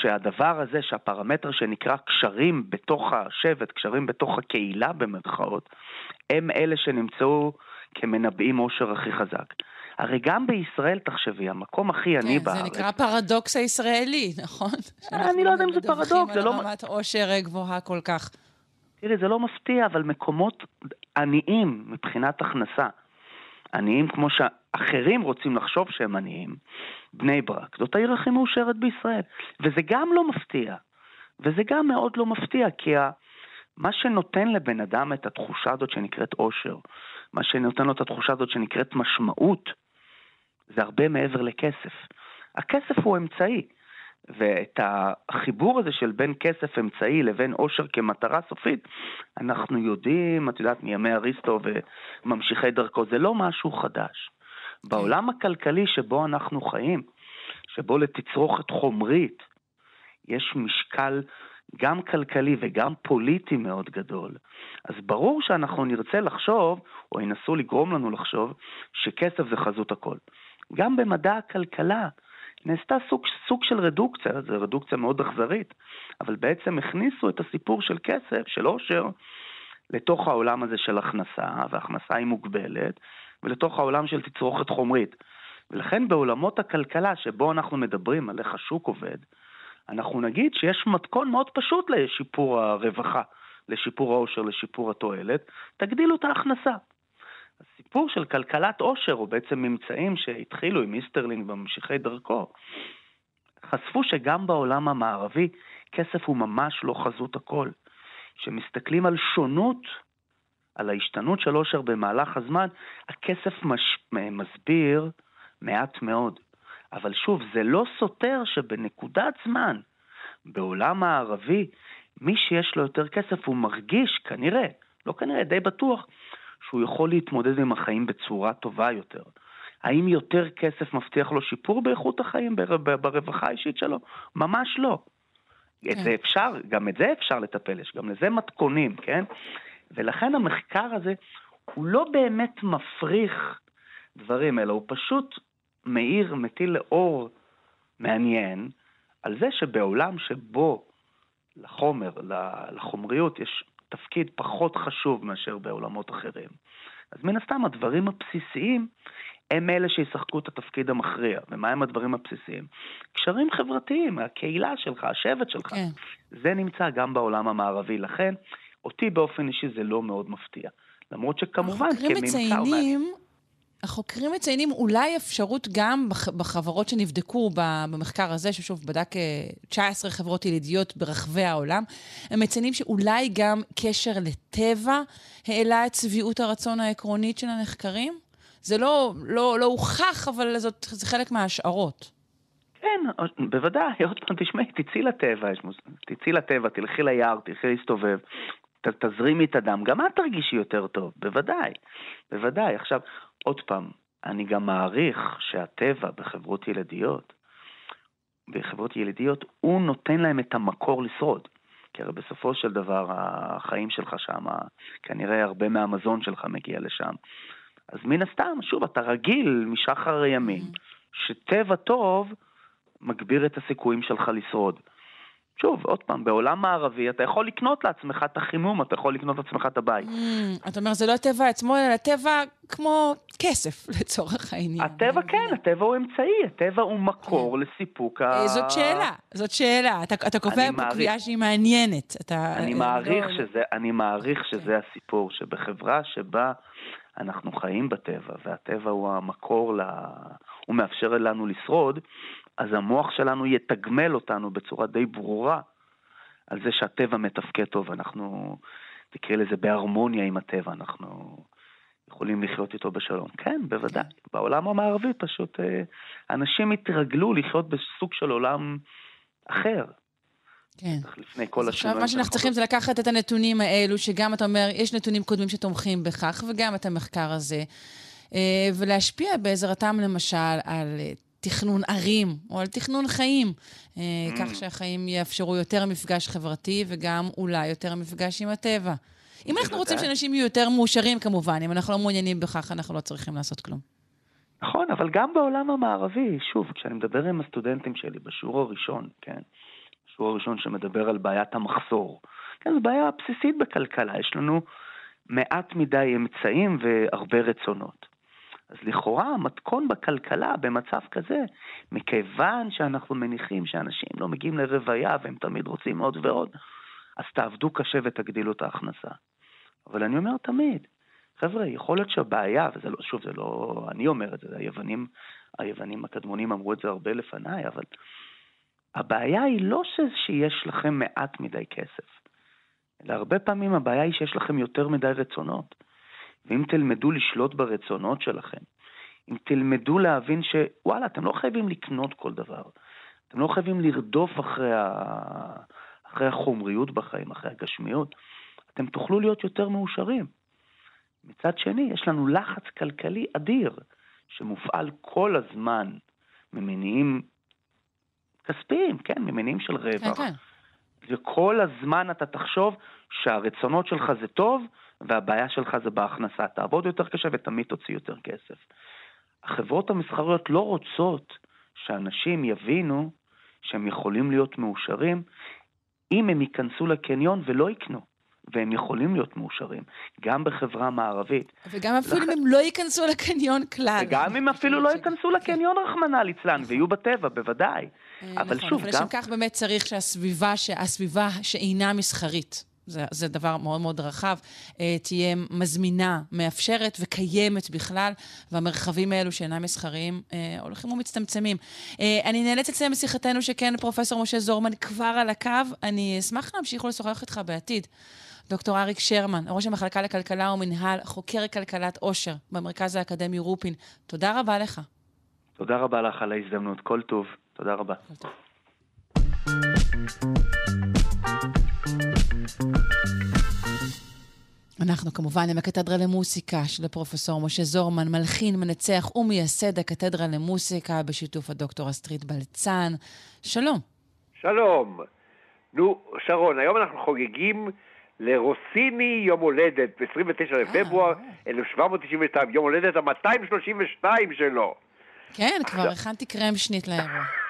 שהדבר הזה, שהפרמטר שנקרא קשרים בתוך השבט, קשרים בתוך הקהילה במרכאות, הם אלה שנמצאו כמנבאים עושר הכי חזק. הרי גם בישראל, תחשבי, המקום הכי עני כן, בארץ... כן, זה נקרא פרדוקס הישראלי, נכון? אני לא יודע אם זה פרדוקס, זה לא... שאנחנו מדווחים על רמת עושר גבוהה כל כך. תראי, זה לא מפתיע, אבל מקומות עניים מבחינת הכנסה, עניים כמו שאחרים רוצים לחשוב שהם עניים, בני ברק, זאת העיר הכי מאושרת בישראל. וזה גם לא מפתיע. וזה גם מאוד לא מפתיע, כי ה... מה שנותן לבן אדם את התחושה הזאת שנקראת אושר, מה שנותן לו את התחושה הזאת שנקראת משמעות, זה הרבה מעבר לכסף. הכסף הוא אמצעי, ואת החיבור הזה של בין כסף אמצעי לבין אושר כמטרה סופית, אנחנו יודעים, את יודעת, מימי אריסטו וממשיכי דרכו, זה לא משהו חדש. בעולם הכלכלי שבו אנחנו חיים, שבו לתצרוכת חומרית יש משקל גם כלכלי וגם פוליטי מאוד גדול, אז ברור שאנחנו נרצה לחשוב, או ינסו לגרום לנו לחשוב, שכסף זה חזות הכל. גם במדע הכלכלה נעשתה סוג, סוג של רדוקציה, זו רדוקציה מאוד אכזרית, אבל בעצם הכניסו את הסיפור של כסף, של עושר, לתוך העולם הזה של הכנסה, והכנסה היא מוגבלת, ולתוך העולם של תצרוכת חומרית. ולכן בעולמות הכלכלה, שבו אנחנו מדברים על איך השוק עובד, אנחנו נגיד שיש מתכון מאוד פשוט לשיפור הרווחה, לשיפור העושר, לשיפור התועלת, תגדילו את ההכנסה. הסיפור של כלכלת עושר, או בעצם ממצאים שהתחילו עם איסטרלינג וממשיכי דרכו, חשפו שגם בעולם המערבי כסף הוא ממש לא חזות הכל. כשמסתכלים על שונות על ההשתנות של עושר במהלך הזמן, הכסף מש... מסביר מעט מאוד. אבל שוב, זה לא סותר שבנקודת זמן, בעולם המערבי, מי שיש לו יותר כסף הוא מרגיש, כנראה, לא כנראה, די בטוח, שהוא יכול להתמודד עם החיים בצורה טובה יותר. האם יותר כסף מבטיח לו שיפור באיכות החיים, ברווחה האישית שלו? ממש לא. כן. את זה אפשר, גם את זה אפשר לטפל, יש גם לזה מתכונים, כן? ולכן המחקר הזה הוא לא באמת מפריך דברים, אלא הוא פשוט מאיר, מטיל לאור מעניין על זה שבעולם שבו לחומר, לחומריות, יש תפקיד פחות חשוב מאשר בעולמות אחרים. אז מן הסתם הדברים הבסיסיים הם אלה שישחקו את התפקיד המכריע. ומה הם הדברים הבסיסיים? קשרים חברתיים, הקהילה שלך, השבט שלך. כן. זה נמצא גם בעולם המערבי. לכן, אותי באופן אישי זה לא מאוד מפתיע. למרות שכמובן, כממצא... החוקרים מציינים, החוקרים מציינים אולי אפשרות גם בחברות שנבדקו במחקר הזה, ששוב בדק 19 אה, חברות ילידיות ברחבי העולם, הם מציינים שאולי גם קשר לטבע העלה את שביעות הרצון העקרונית של הנחקרים? זה לא, לא, לא הוכח, אבל זאת, זה חלק מההשערות. כן, בוודאי, עוד פעם, תשמעי, תצאי לטבע, תצאי לטבע, תלכי ליער, תלכי להסתובב, ת, תזרימי את הדם, גם את תרגישי יותר טוב, בוודאי, בוודאי. עכשיו, עוד פעם, אני גם מעריך שהטבע בחברות ילדיות, בחברות ילדיות, הוא נותן להם את המקור לשרוד. כי הרי בסופו של דבר החיים שלך שם, כנראה הרבה מהמזון שלך מגיע לשם. אז מן הסתם, שוב, אתה רגיל משחר הימים, mm-hmm. שטבע טוב מגביר את הסיכויים שלך לשרוד. שוב, עוד פעם, בעולם מערבי אתה יכול לקנות לעצמך את החימום, אתה יכול לקנות לעצמך את הבית. Mm, אתה אומר, זה לא הטבע עצמו, אלא הטבע כמו כסף, [LAUGHS] לצורך העניין. הטבע כן, הטבע הוא אמצעי, הטבע הוא מקור כן. לסיפוק ה... אה, זאת שאלה, זאת שאלה. אתה, אתה קובע פה קביעה שהיא מעניינת. אתה... אני מעריך, לא... שזה, אני מעריך okay. שזה הסיפור, שבחברה שבה אנחנו חיים בטבע, והטבע הוא המקור, לה... הוא מאפשר לנו לשרוד, אז המוח שלנו יתגמל אותנו בצורה די ברורה על זה שהטבע מתפקד טוב, אנחנו, תקראי לזה בהרמוניה עם הטבע, אנחנו יכולים לחיות איתו בשלום. כן, בוודאי. בעולם המערבי פשוט אה, אנשים התרגלו לחיות בסוג של עולם אחר. כן. לפני כל השינויים. עכשיו מה שאנחנו צריכים זה לקחת את הנתונים האלו, שגם אתה אומר, יש נתונים קודמים שתומכים בכך, וגם את המחקר הזה, אה, ולהשפיע בעזרתם למשל על אה, תכנון ערים, או על תכנון חיים, mm. כך שהחיים יאפשרו יותר מפגש חברתי וגם אולי יותר מפגש עם הטבע. אם אנחנו רוצים שאנשים יהיו יותר מאושרים כמובן, אם אנחנו לא מעוניינים בכך, אנחנו לא צריכים לעשות כלום. נכון, אבל גם בעולם המערבי, שוב, כשאני מדבר עם הסטודנטים שלי בשיעור הראשון, כן, השיעור הראשון שמדבר על בעיית המחסור, כן, זו בעיה בסיסית בכלכלה, יש לנו מעט מדי אמצעים והרבה רצונות. אז לכאורה המתכון בכלכלה במצב כזה, מכיוון שאנחנו מניחים שאנשים לא מגיעים לרוויה והם תמיד רוצים עוד ועוד, אז תעבדו קשה ותגדילו את ההכנסה. אבל אני אומר תמיד, חבר'ה, יכול להיות שהבעיה, וזה לא, שוב, זה לא אני אומר את זה, היוונים, היוונים הקדמונים אמרו את זה הרבה לפניי, אבל הבעיה היא לא שיש לכם מעט מדי כסף, אלא הרבה פעמים הבעיה היא שיש לכם יותר מדי רצונות. ואם תלמדו לשלוט ברצונות שלכם, אם תלמדו להבין שוואלה, אתם לא חייבים לקנות כל דבר, אתם לא חייבים לרדוף אחרי, ה... אחרי החומריות בחיים, אחרי הגשמיות, אתם תוכלו להיות יותר מאושרים. מצד שני, יש לנו לחץ כלכלי אדיר, שמופעל כל הזמן ממניעים כספיים, כן, ממניעים של רווח. כן, כן. וכל הזמן אתה תחשוב שהרצונות שלך זה טוב, והבעיה שלך זה בהכנסה. תעבוד יותר קשה ותמיד תוציא יותר כסף. החברות המסחריות לא רוצות שאנשים יבינו שהם יכולים להיות מאושרים אם הם ייכנסו לקניון ולא יקנו. והם יכולים להיות מאושרים, גם בחברה מערבית. וגם אפילו לח... אם הם לא ייכנסו לקניון כלל. וגם אם אפילו לא ייכנסו לקניון, רחמנא ליצלן, נכון. ויהיו בטבע, בוודאי. אה, אבל נכון, שוב, אבל גם... לשם כך באמת צריך שהסביבה, שהסביבה שאינה מסחרית, זה, זה דבר מאוד מאוד רחב, אה, תהיה מזמינה, מאפשרת וקיימת בכלל, והמרחבים האלו שאינם מסחריים אה, הולכים ומצטמצמים. אה, אני נאלצת לציין בשיחתנו שכן, פרופ' משה זורמן כבר על הקו, אני אשמח להמשיך ולשוחח איתך בעתיד. דוקטור אריק שרמן, ראש המחלקה לכלכלה ומנהל, חוקר כלכלת עושר במרכז האקדמי רופין. תודה רבה לך. תודה רבה לך על ההזדמנות, כל טוב. תודה רבה. כל טוב. אנחנו כמובן עם הקתדרה למוסיקה של הפרופסור משה זורמן, מלחין, מנצח ומייסד הקתדרה למוסיקה בשיתוף הדוקטור אסטרית בלצן. שלום. שלום. נו, שרון, היום אנחנו חוגגים לרוסיני יום הולדת, ב-29 לפברואר 1792, יום הולדת ה-232 שלו. כן, כבר הכנתי קרם שנית לאירוע.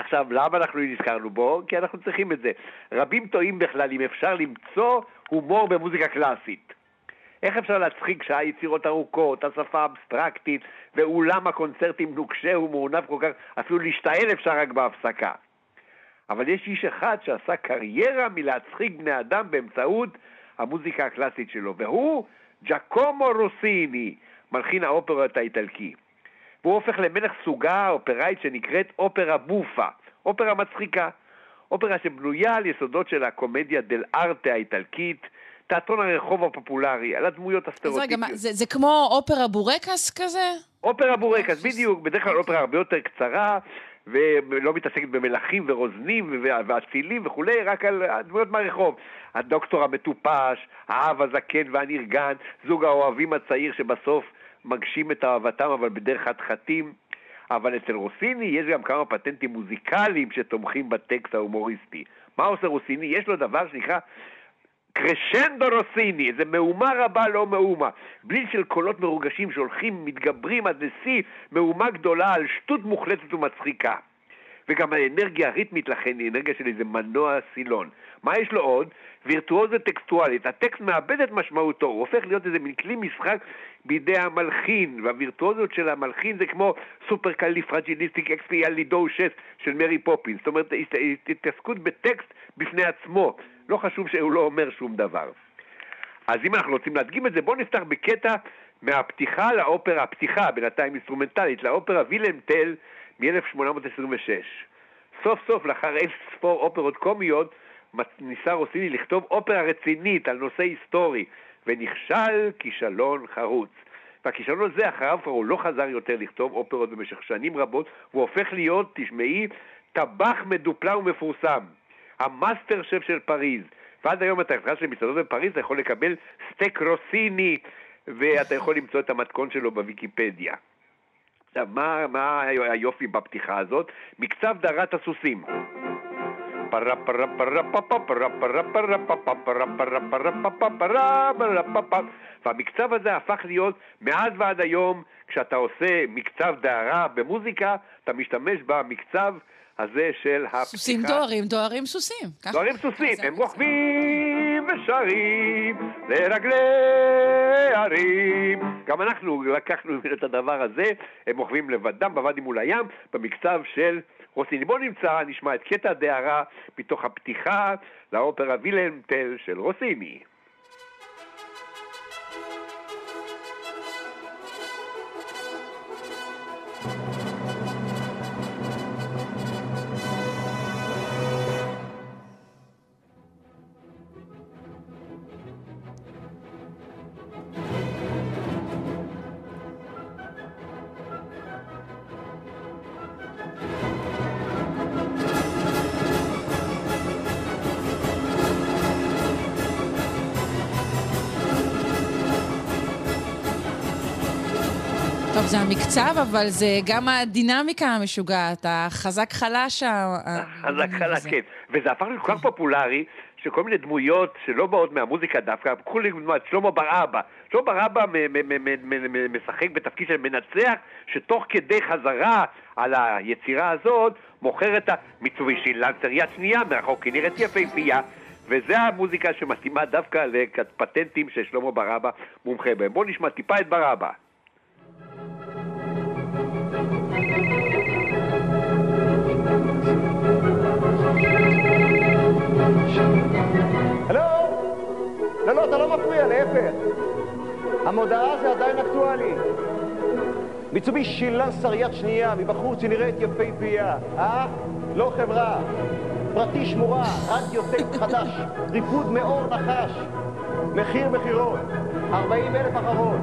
עכשיו, למה אנחנו נזכרנו בו? כי אנחנו צריכים את זה. רבים טועים בכלל אם אפשר למצוא הומור במוזיקה קלאסית. איך אפשר להצחיק שעה יצירות ארוכות, השפה אבסטרקטית, ואולם הקונצרטים נוקשה ומעונב כל כך, אפילו להשתעל אפשר רק בהפסקה. אבל יש איש אחד שעשה קריירה מלהצחיק בני אדם באמצעות המוזיקה הקלאסית שלו, והוא ג'קומו רוסיני, מלחין האופרות האיטלקי. והוא הופך למלך סוגה אופראית שנקראת אופרה בופה, אופרה מצחיקה. אופרה שבנויה על יסודות של הקומדיה דל ארטה האיטלקית, תיאטרון הרחוב הפופולרי, על הדמויות הסטריאוטיפיות. אז רגע, זה, זה כמו אופרה בורקס כזה? אופרה בורקס, בדיוק. בדרך כלל אופרה הרבה יותר קצרה, ולא מתעסקת במלכים ורוזנים ואצילים וכולי, רק על דמויות מהרחוב. הדוקטור המטופש, האב הזקן והנרגן, זוג האוהבים הצעיר שבסוף מגשים את אהבתם אבל בדרך חתחתים. אבל אצל רוסיני יש גם כמה פטנטים מוזיקליים שתומכים בטקסט ההומוריסטי. מה עושה רוסיני? יש לו דבר שנקרא קרשנדו רוסיני, איזה מהומה רבה לא מהומה. בליל של קולות מרוגשים שהולכים, מתגברים עד לשיא, מהומה גדולה על שטות מוחלטת ומצחיקה. וגם האנרגיה הריתמית לכן היא אנרגיה של איזה מנוע סילון. מה יש לו עוד? וירטואוזית טקסטואלית. הטקסט מאבד את משמעותו, הוא הופך להיות איזה מין כלי משחק בידי המלחין, והווירטואוזיות של המלחין זה כמו supercalifragilisticexpialidocious של מרי פופינס. זאת אומרת, התעסקות בטקסט בפני עצמו. לא חשוב שהוא לא אומר שום דבר. אז אם אנחנו רוצים להדגים את זה, בואו נפתח בקטע מהפתיחה לאופרה, הפתיחה בינתיים אינסטרומנטלית, לאופרה וילהלם טל מ-1826. סוף סוף, לאחר אין ספור אופרות קומיות, ניסה רוסיני לכתוב אופרה רצינית על נושא היסטורי, ונכשל כישלון חרוץ. והכישלון הזה אחריו כבר הוא לא חזר יותר לכתוב אופרות במשך שנים רבות, והוא הופך להיות, תשמעי, טבח מדופלם ומפורסם. ה master chef של פריז. ועד היום אתה נכנס למסעדות בפריז, אתה יכול לקבל סטייק רוסיני, ואתה יכול למצוא את המתכון שלו בוויקיפדיה. עכשיו, מה, מה היופי בפתיחה הזאת? מקצב דהרת הסוסים. והמקצב הזה הפך להיות מאז ועד היום, כשאתה עושה מקצב דהרה במוזיקה, אתה משתמש במקצב הזה של הפתיחה. סוסים דוהרים, דוהרים סוסים. דוהרים סוסים, הם רוכבים ושרים לרגלי הרים. גם אנחנו לקחנו [LAUGHS] את הדבר הזה, הם רוכבים לבדם בוואדי מול הים, במקצב של רוסיני. בואו נמצא, נשמע את קטע הדהרה מתוך הפתיחה לאופרה וילנטל של רוסיני. טוב, זה המקצב, אבל זה גם הדינמיקה המשוגעת, החזק חלש. החזק חלש, כן. וזה הפך להיות כל כך פופולרי, שכל מיני דמויות שלא באות מהמוזיקה דווקא, קחו לי דמות, שלמה בר אבא. שלמה בר אבא משחק בתפקיד של מנצח, שתוך כדי חזרה על היצירה הזאת, מוכר את המיצובישי לנצר יד שנייה, מרחוק היא נראית יפהפייה. וזה המוזיקה שמתאימה דווקא לפטנטים ששלמה בר אבא מומחה בהם. בואו נשמע טיפה את בר אבא. הלו? לא, לא, אתה לא מפריע, להפך. המודעה זה עדיין אקטואלי. מיצובישי לנסר יד שנייה, מבחוץ היא נראית יפהפייה. אה? לא חברה. פרטי שמורה, רדיו טייפ חדש, ריפוד מאור נחש. מחיר מחירות, 40 אלף אחרות.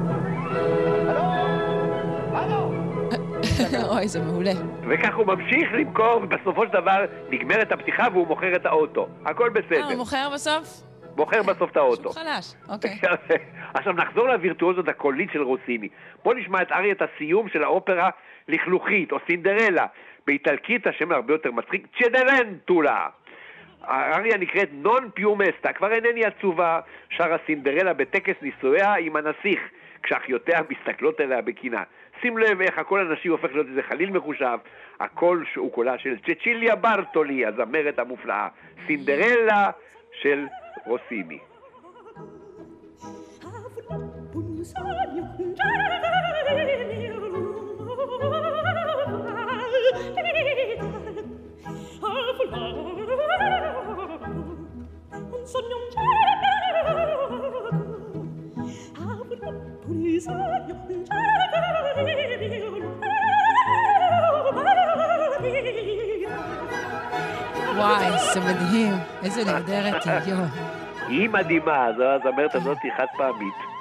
[LAUGHS] אוי, זה מעולה. וכך הוא ממשיך למכור, ובסופו של דבר נגמרת הפתיחה והוא מוכר את האוטו. הכל בסדר. אה, הוא מוכר בסוף? מוכר בסוף את האוטו. שהוא חלש, אוקיי. [LAUGHS] עכשיו נחזור לווירטואוזות הקולית של רוסיני. בוא נשמע את אריית הסיום של האופרה לכלוכית, או סינדרלה. באיטלקית השם הרבה יותר מצחיק, צ'דרנטולה. האריה נקראת נון פיומסטה, כבר אינני עצובה, שרה סינדרלה בטקס נישואיה עם הנסיך, כשאחיותיה מסתכלות עליה בקינה. שים לב איך הקול הנשי הופך להיות איזה חליל מחושב, הקול הוא קולה של צ'צ'יליה ברטולי, הזמרת המופלאה, סינדרלה של רוסיני. sogno un cielo וואי, זה מדהים. איזה נהדרת יואו. היא מדהימה, זו הזמרת הזאת היא חד פעמית.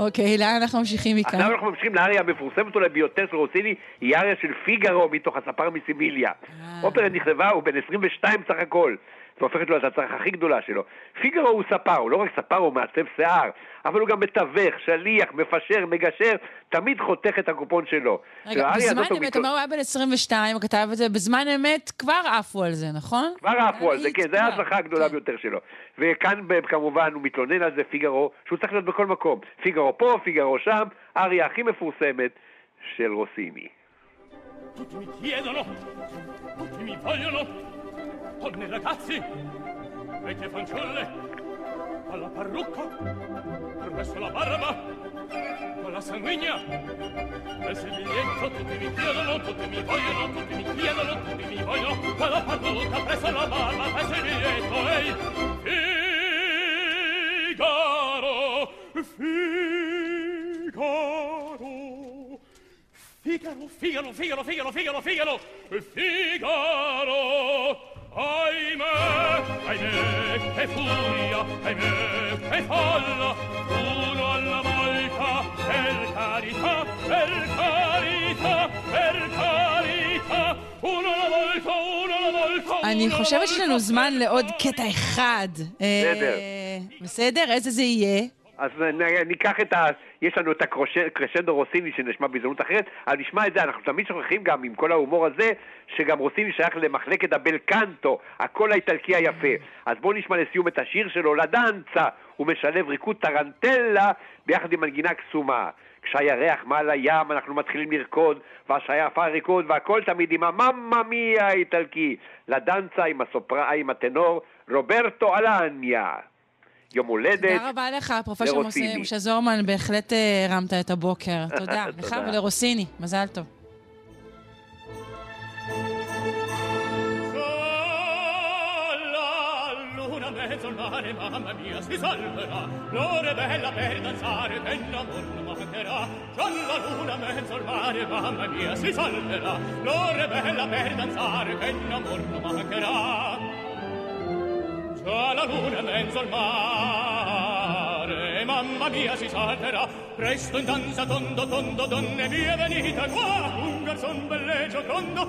אוקיי, לאן אנחנו ממשיכים מכאן? עכשיו אנחנו ממשיכים לאריה המפורסמת אולי ביותר של רוסיני, היא אריה של פיגארו מתוך הספר מסיביליה. אה. אופרה נכתבה, הוא בן 22 סך הכל. זה הופכת לו את הצלחה הכי גדולה שלו. פיגארו הוא ספר, הוא לא רק ספר, הוא מעצב שיער, אבל הוא גם מתווך, שליח, מפשר, מגשר, תמיד חותך את הקופון שלו. רגע, בזמן אמת, מתוך- אומר, הוא היה בן 22, הוא כתב את זה, בזמן אמת כבר עפו על זה, נכון? כבר עפו על זה, כן, זו כבר. ההצלחה הגדולה כן. ביותר שלו. וכאן כמובן הוא מתלונן על זה, פיגארו, שהוא צריך להיות בכל מקום. פיגארו פה, פיגארו שם, אריה הכי מפורסמת של רוסיני. Tutti mi chiedono, tutti mi vogliono, donne e ragazzi, vecchie fanciulle, alla parrucca, presso la barba, con la sanguigna, presso il biglietto, tutti mi chiedono, tutti mi vogliono, tutti mi chiedono, tutti mi vogliono, con la parrucca, presso la barba, presso il biglietto, ehi, Figaro, Figaro, Figaro, Figaro, Figaro, Figaro, Figaro, Figaro, ahimè, ahimè, che furia, ahimè, che folla, uno alla volta, per carità, per carità, per carità, uno alla volta, uno alla volta, אני uno alla חושבת שיש לנו זמן לעוד. קטע אחד. אה, בסדר. בסדר? איזה זה יהיה? אז ניקח את ה... יש לנו את הקרשנדו רוסיני שנשמע בהזדמנות אחרת, אבל נשמע את זה, אנחנו תמיד שוכחים גם עם כל ההומור הזה, שגם רוסיני שייך למחלקת הבלקנטו, הקול האיטלקי היפה. אז בואו נשמע לסיום את השיר שלו, לדנצה, הוא משלב ריקוד טרנטלה ביחד עם מנגינה קסומה. כשהירח מעל הים אנחנו מתחילים לרקוד, והשייפה ריקוד, והכל תמיד עם המאמא מיה האיטלקי. לדנצה עם הסופרה, עם הטנור, רוברטו אלניה. יום הולדת. תודה רבה לך, פרופסור. משה- זורמן, בהחלט אה, הרמת את הבוקר. תודה. לך. ולרוסיני, מזל טוב. Mezzo al mare, mamma mia, si salverà. L'ora è bella per danzare, che l'amor non mancherà. Già la luna mezzo al mare, mamma mia, si salverà. L'ora è bella per danzare, che l'amor non mancherà. Già la luna è mezzo al mare, mamma mia si salterà, presto in danza tondo tondo, donne mie venite qua, un garzon belle e giocondo.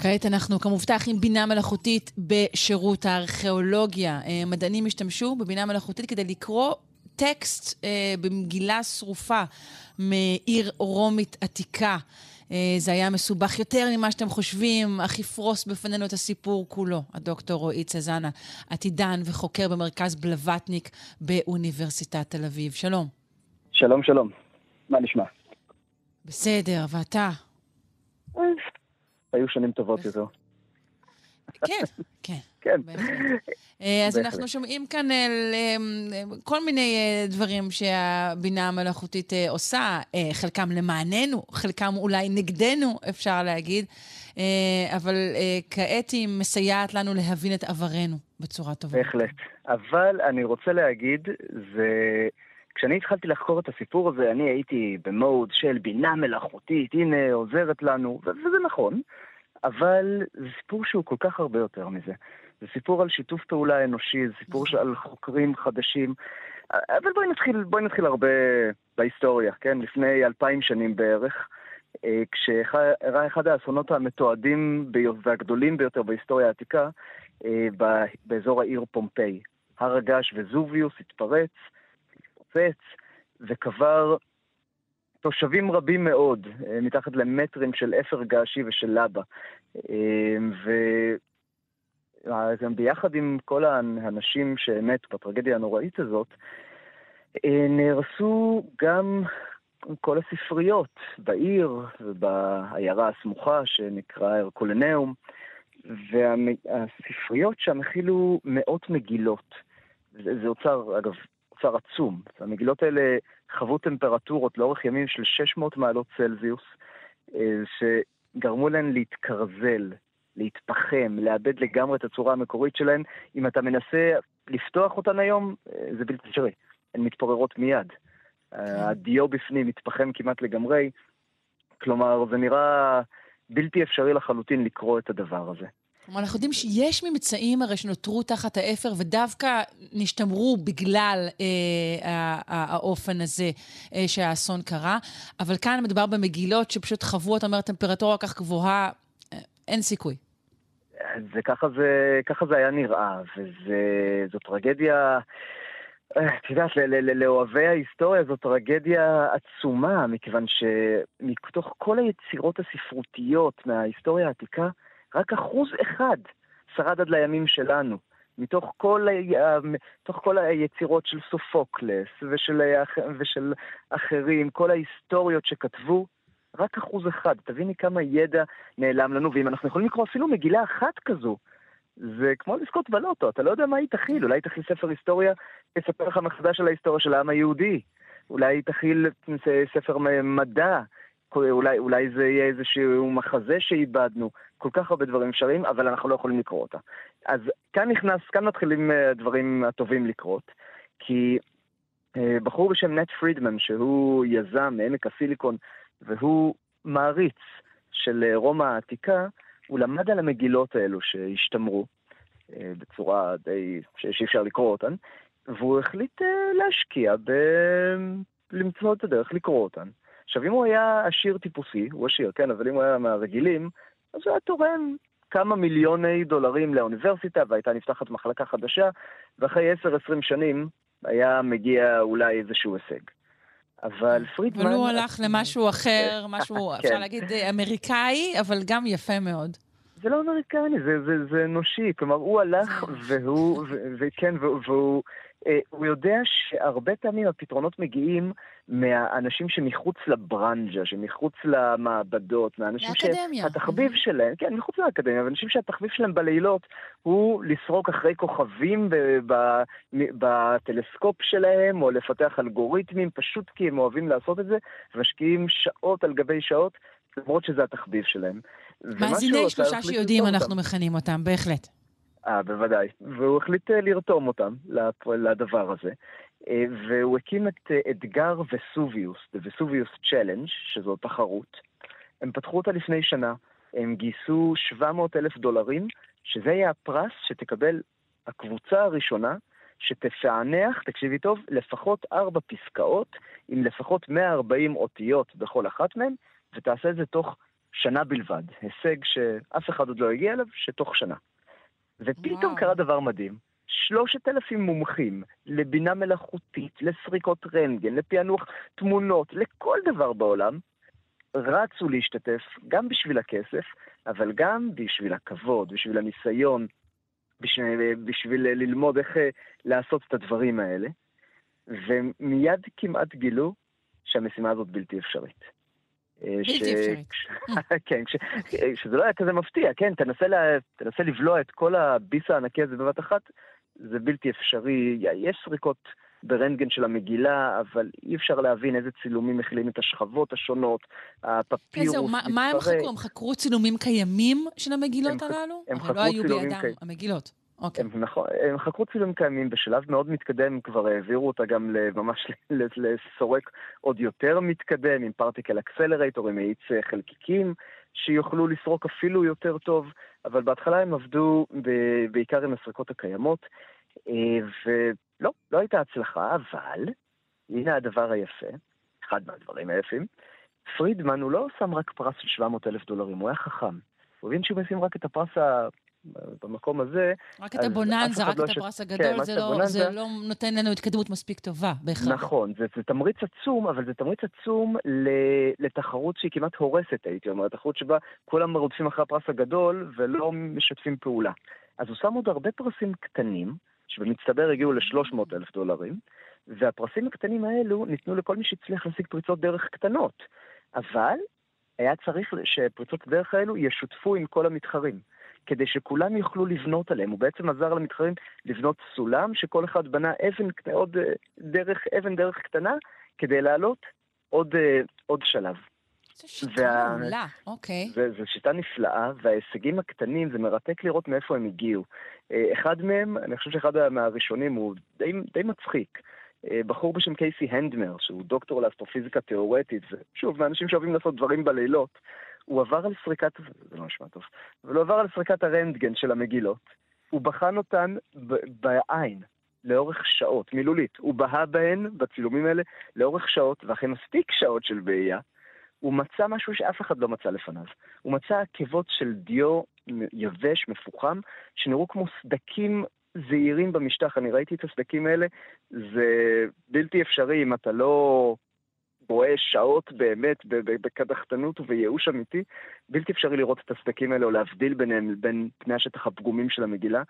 כעת אנחנו כמובטח עם בינה מלאכותית בשירות הארכיאולוגיה. אה, מדענים השתמשו בבינה מלאכותית כדי לקרוא טקסט אה, במגילה שרופה מעיר רומית עתיקה. אה, זה היה מסובך יותר ממה שאתם חושבים, אך יפרוס בפנינו את הסיפור כולו. הדוקטור רועי צזנה, עתידן וחוקר במרכז בלווטניק באוניברסיטת תל אביב. שלום. שלום, שלום. מה נשמע? בסדר, ואתה? היו שנים טובות יותר. כן, כן. כן. אה, אז. אנחנו שומעים כאן על אה, כל מיני אה, דברים שהבינה המלאכותית אה, עושה, אה, חלקם למעננו, חלקם אולי נגדנו, אפשר להגיד, אה, אבל אה, כעת היא מסייעת לנו להבין את עברנו בצורה טובה. בהחלט. אבל אני רוצה להגיד, זה... כשאני התחלתי לחקור את הסיפור הזה, אני הייתי במוד של בינה מלאכותית, הנה, עוזרת לנו, וזה נכון, אבל זה סיפור שהוא כל כך הרבה יותר מזה. זה סיפור על שיתוף פעולה אנושי, זה סיפור על חוקרים חדשים. אבל בואי נתחיל, בואי נתחיל הרבה בהיסטוריה, כן? לפני אלפיים שנים בערך, אה, כשאירע אחד האסונות המתועדים והגדולים ביותר בהיסטוריה העתיקה, אה, באזור העיר פומפיי. הר הגעש וזוביוס התפרץ, התפוצץ, וקבר תושבים רבים מאוד, אה, מתחת למטרים של אפר געשי ושל לבה. אה, וגם ביחד עם כל האנשים שמתו בטרגדיה הנוראית הזאת, אה, נהרסו גם כל הספריות בעיר ובעיירה הסמוכה שנקרא הרקולנאום, והספריות שם הכילו מאות מגילות. זה, זה אוצר, אגב, אוצר עצום. המגילות האלה חוו טמפרטורות לאורך ימים של 600 מעלות צלזיוס, אה, שגרמו להן להתקרזל, להתפחם, לאבד לגמרי את הצורה המקורית שלהן. אם אתה מנסה לפתוח אותן היום, אה, זה בלתי אפשרי. הן מתפוררות מיד. הדיו בפנים מתפחם כמעט לגמרי. כלומר, זה נראה בלתי אפשרי לחלוטין לקרוא את הדבר הזה. כלומר, אנחנו יודעים שיש ממצאים הרי שנותרו תחת האפר ודווקא נשתמרו בגלל אה, האופן הזה אה, שהאסון קרה, אבל כאן מדובר במגילות שפשוט חוו, אתה אומר, טמפרטורה כך גבוהה, אה, אין סיכוי. זה ככה זה, ככה זה היה נראה, וזו טרגדיה... את יודעת, לאוהבי ההיסטוריה זו טרגדיה עצומה, מכיוון שמתוך כל היצירות הספרותיות מההיסטוריה העתיקה, רק אחוז אחד שרד עד לימים שלנו. מתוך כל, מתוך כל היצירות של סופוקלס ושל, ושל אחרים, כל ההיסטוריות שכתבו, רק אחוז אחד. תביני כמה ידע נעלם לנו, ואם אנחנו יכולים לקרוא אפילו מגילה אחת כזו, זה כמו לזכות בלוטו, אתה לא יודע מה היא תכיל, אולי תכיל ספר היסטוריה, יספר לך מחדש על ההיסטוריה של העם היהודי, אולי תכיל ספר מדע, אולי, אולי זה יהיה איזשהו מחזה שאיבדנו, כל כך הרבה דברים אפשריים, אבל אנחנו לא יכולים לקרוא אותה. אז כאן נכנס, כאן מתחילים אה, הדברים הטובים לקרות, כי אה, בחור בשם נט פרידמן, שהוא יזם מעמק הסיליקון, והוא מעריץ של אה, רומא העתיקה, הוא למד על המגילות האלו שהשתמרו בצורה די, שאי אפשר לקרוא אותן, והוא החליט להשקיע ב... למצוא את הדרך לקרוא אותן. עכשיו, אם הוא היה עשיר טיפוסי, הוא עשיר, כן, אבל אם הוא היה מהרגילים, אז הוא היה תורם כמה מיליוני דולרים לאוניברסיטה, והייתה נפתחת מחלקה חדשה, ואחרי 10-20 שנים היה מגיע אולי איזשהו הישג. אבל פרידמן... אבל הוא הלך למשהו אחר, משהו, [LAUGHS] כן. אפשר להגיד, אמריקאי, אבל גם יפה מאוד. זה לא אמריקני, זה, זה, זה אנושי. כלומר, הוא הלך והוא, וכן, והוא, אה, הוא יודע שהרבה פעמים הפתרונות מגיעים מהאנשים שמחוץ לברנז'ה, שמחוץ למעבדות, מהאנשים שהתחביב שלהם, כן, מחוץ לאקדמיה, אנשים שהתחביב שלהם בלילות הוא לסרוק אחרי כוכבים בטלסקופ שלהם, או לפתח אלגוריתמים, פשוט כי הם אוהבים לעשות את זה, ומשקיעים שעות על גבי שעות, למרות שזה התחביב שלהם. מאזיני שלושה שיודעים, אנחנו מכנים אותם, בהחלט. אה, בוודאי. והוא החליט אה, לרתום אותם לדבר הזה. אה, והוא הקים את אה, אתגר וסוביוס, The Vesuvius Challenge, שזו תחרות. הם פתחו אותה לפני שנה, הם גייסו 700 אלף דולרים, שזה יהיה הפרס שתקבל הקבוצה הראשונה שתפענח, תקשיבי טוב, לפחות ארבע פסקאות עם לפחות 140 אותיות בכל אחת מהן, ותעשה את זה תוך שנה בלבד. הישג שאף אחד עוד לא הגיע אליו, שתוך שנה. ופתאום וואו. קרה דבר מדהים. שלושת אלפים מומחים לבינה מלאכותית, לסריקות רנטגן, לפענוח תמונות, לכל דבר בעולם, רצו להשתתף גם בשביל הכסף, אבל גם בשביל הכבוד, בשביל הניסיון, בשביל, בשביל ללמוד איך אה, לעשות את הדברים האלה, ומיד כמעט גילו שהמשימה הזאת בלתי אפשרית. אה, בלתי אפשרית. [LAUGHS] כן, שזה לא היה כזה מפתיע, כן, תנסה, לבלוע את כל הביס הענקי הזה בבת אחת, זה בלתי אפשרי. יש סריקות ברנטגן של המגילה, אבל אי אפשר להבין איזה צילומים מכילים את השכבות השונות, הפפירוס זהו, מה, הם חקרו? הם חקרו צילומים קיימים של המגילות הללו? הם חקרו לא צילומים קיימים. המגילות. אוקיי. הם, נכון, הם חקרו צילומים קיימים, בשלב מאוד מתקדם כבר העבירו אותה גם ממש לסורק עוד יותר מתקדם, עם פרטיקל אקסלרייטור, עם מאיץ חלקיקים, שיוכלו לסרוק אפילו יותר טוב, אבל בהתחלה הם עבדו בעיקר עם הסריקות הקיימות, אה, ולא, לא הייתה הצלחה, אבל הנה הדבר היפה, אחד מהדברים היפים, פרידמן הוא לא שם רק פרס של 700 אלף דולרים, הוא היה חכם. הוא הבין שהוא משים רק את הפרס במקום הזה... רק את הבוננזה, רק לא את הפרס הגדול, כן, זה, לא, זה לא נותן לנו התקדמות מספיק טובה, בהכרח. נכון, זה, זה תמריץ עצום, אבל זה תמריץ עצום לתחרות שהיא כמעט הורסת, הייתי אומר, תחרות שבה כולם רודפים אחרי הפרס הגדול ולא משתפים פעולה. אז הוא שם עוד הרבה פרסים קטנים, שבמצטבר הגיעו ל-300 אלף דולרים, והפרסים הקטנים האלו ניתנו לכל מי שהצליח להשיג פריצות דרך קטנות. אבל היה צריך שפריצות הדרך האלו ישותפו עם כל המתחרים. כדי שכולם יוכלו לבנות עליהם. הוא בעצם עזר למתחרים לבנות סולם, שכל אחד בנה אבן, עוד דרך, אבן דרך קטנה, כדי לעלות עוד, עוד שלב. זו שיטה וה... מעולה, אוקיי. זו שיטה נפלאה, וההישגים הקטנים, זה מרתק לראות מאיפה הם הגיעו. אחד מהם, אני חושב שאחד מהראשונים הוא די, די מצחיק. בחור בשם קייסי הנדמר, שהוא דוקטור לאסטרופיזיקה תיאורטית, ושוב, מאנשים שאוהבים לעשות דברים בלילות, הוא עבר על סריקת, זה לא נשמע טוב, אבל הוא עבר על סריקת הרנטגן של המגילות, הוא בחן אותן בעין, לאורך שעות, מילולית. הוא בהה בהן, בצילומים האלה, לאורך שעות, ואחרי מספיק שעות של בעייה, הוא מצא משהו שאף אחד לא מצא לפניו. הוא מצא עקבות של דיו יבש, מפוחם, שנראו כמו סדקים זעירים במשטח. אני ראיתי את הסדקים האלה, זה בלתי אפשרי אם אתה לא רואה שעות באמת בקדחתנות ובייאוש אמיתי, בלתי אפשרי לראות את הסדקים האלה או להבדיל ביניהם, בין פני השטח הפגומים של המגילה,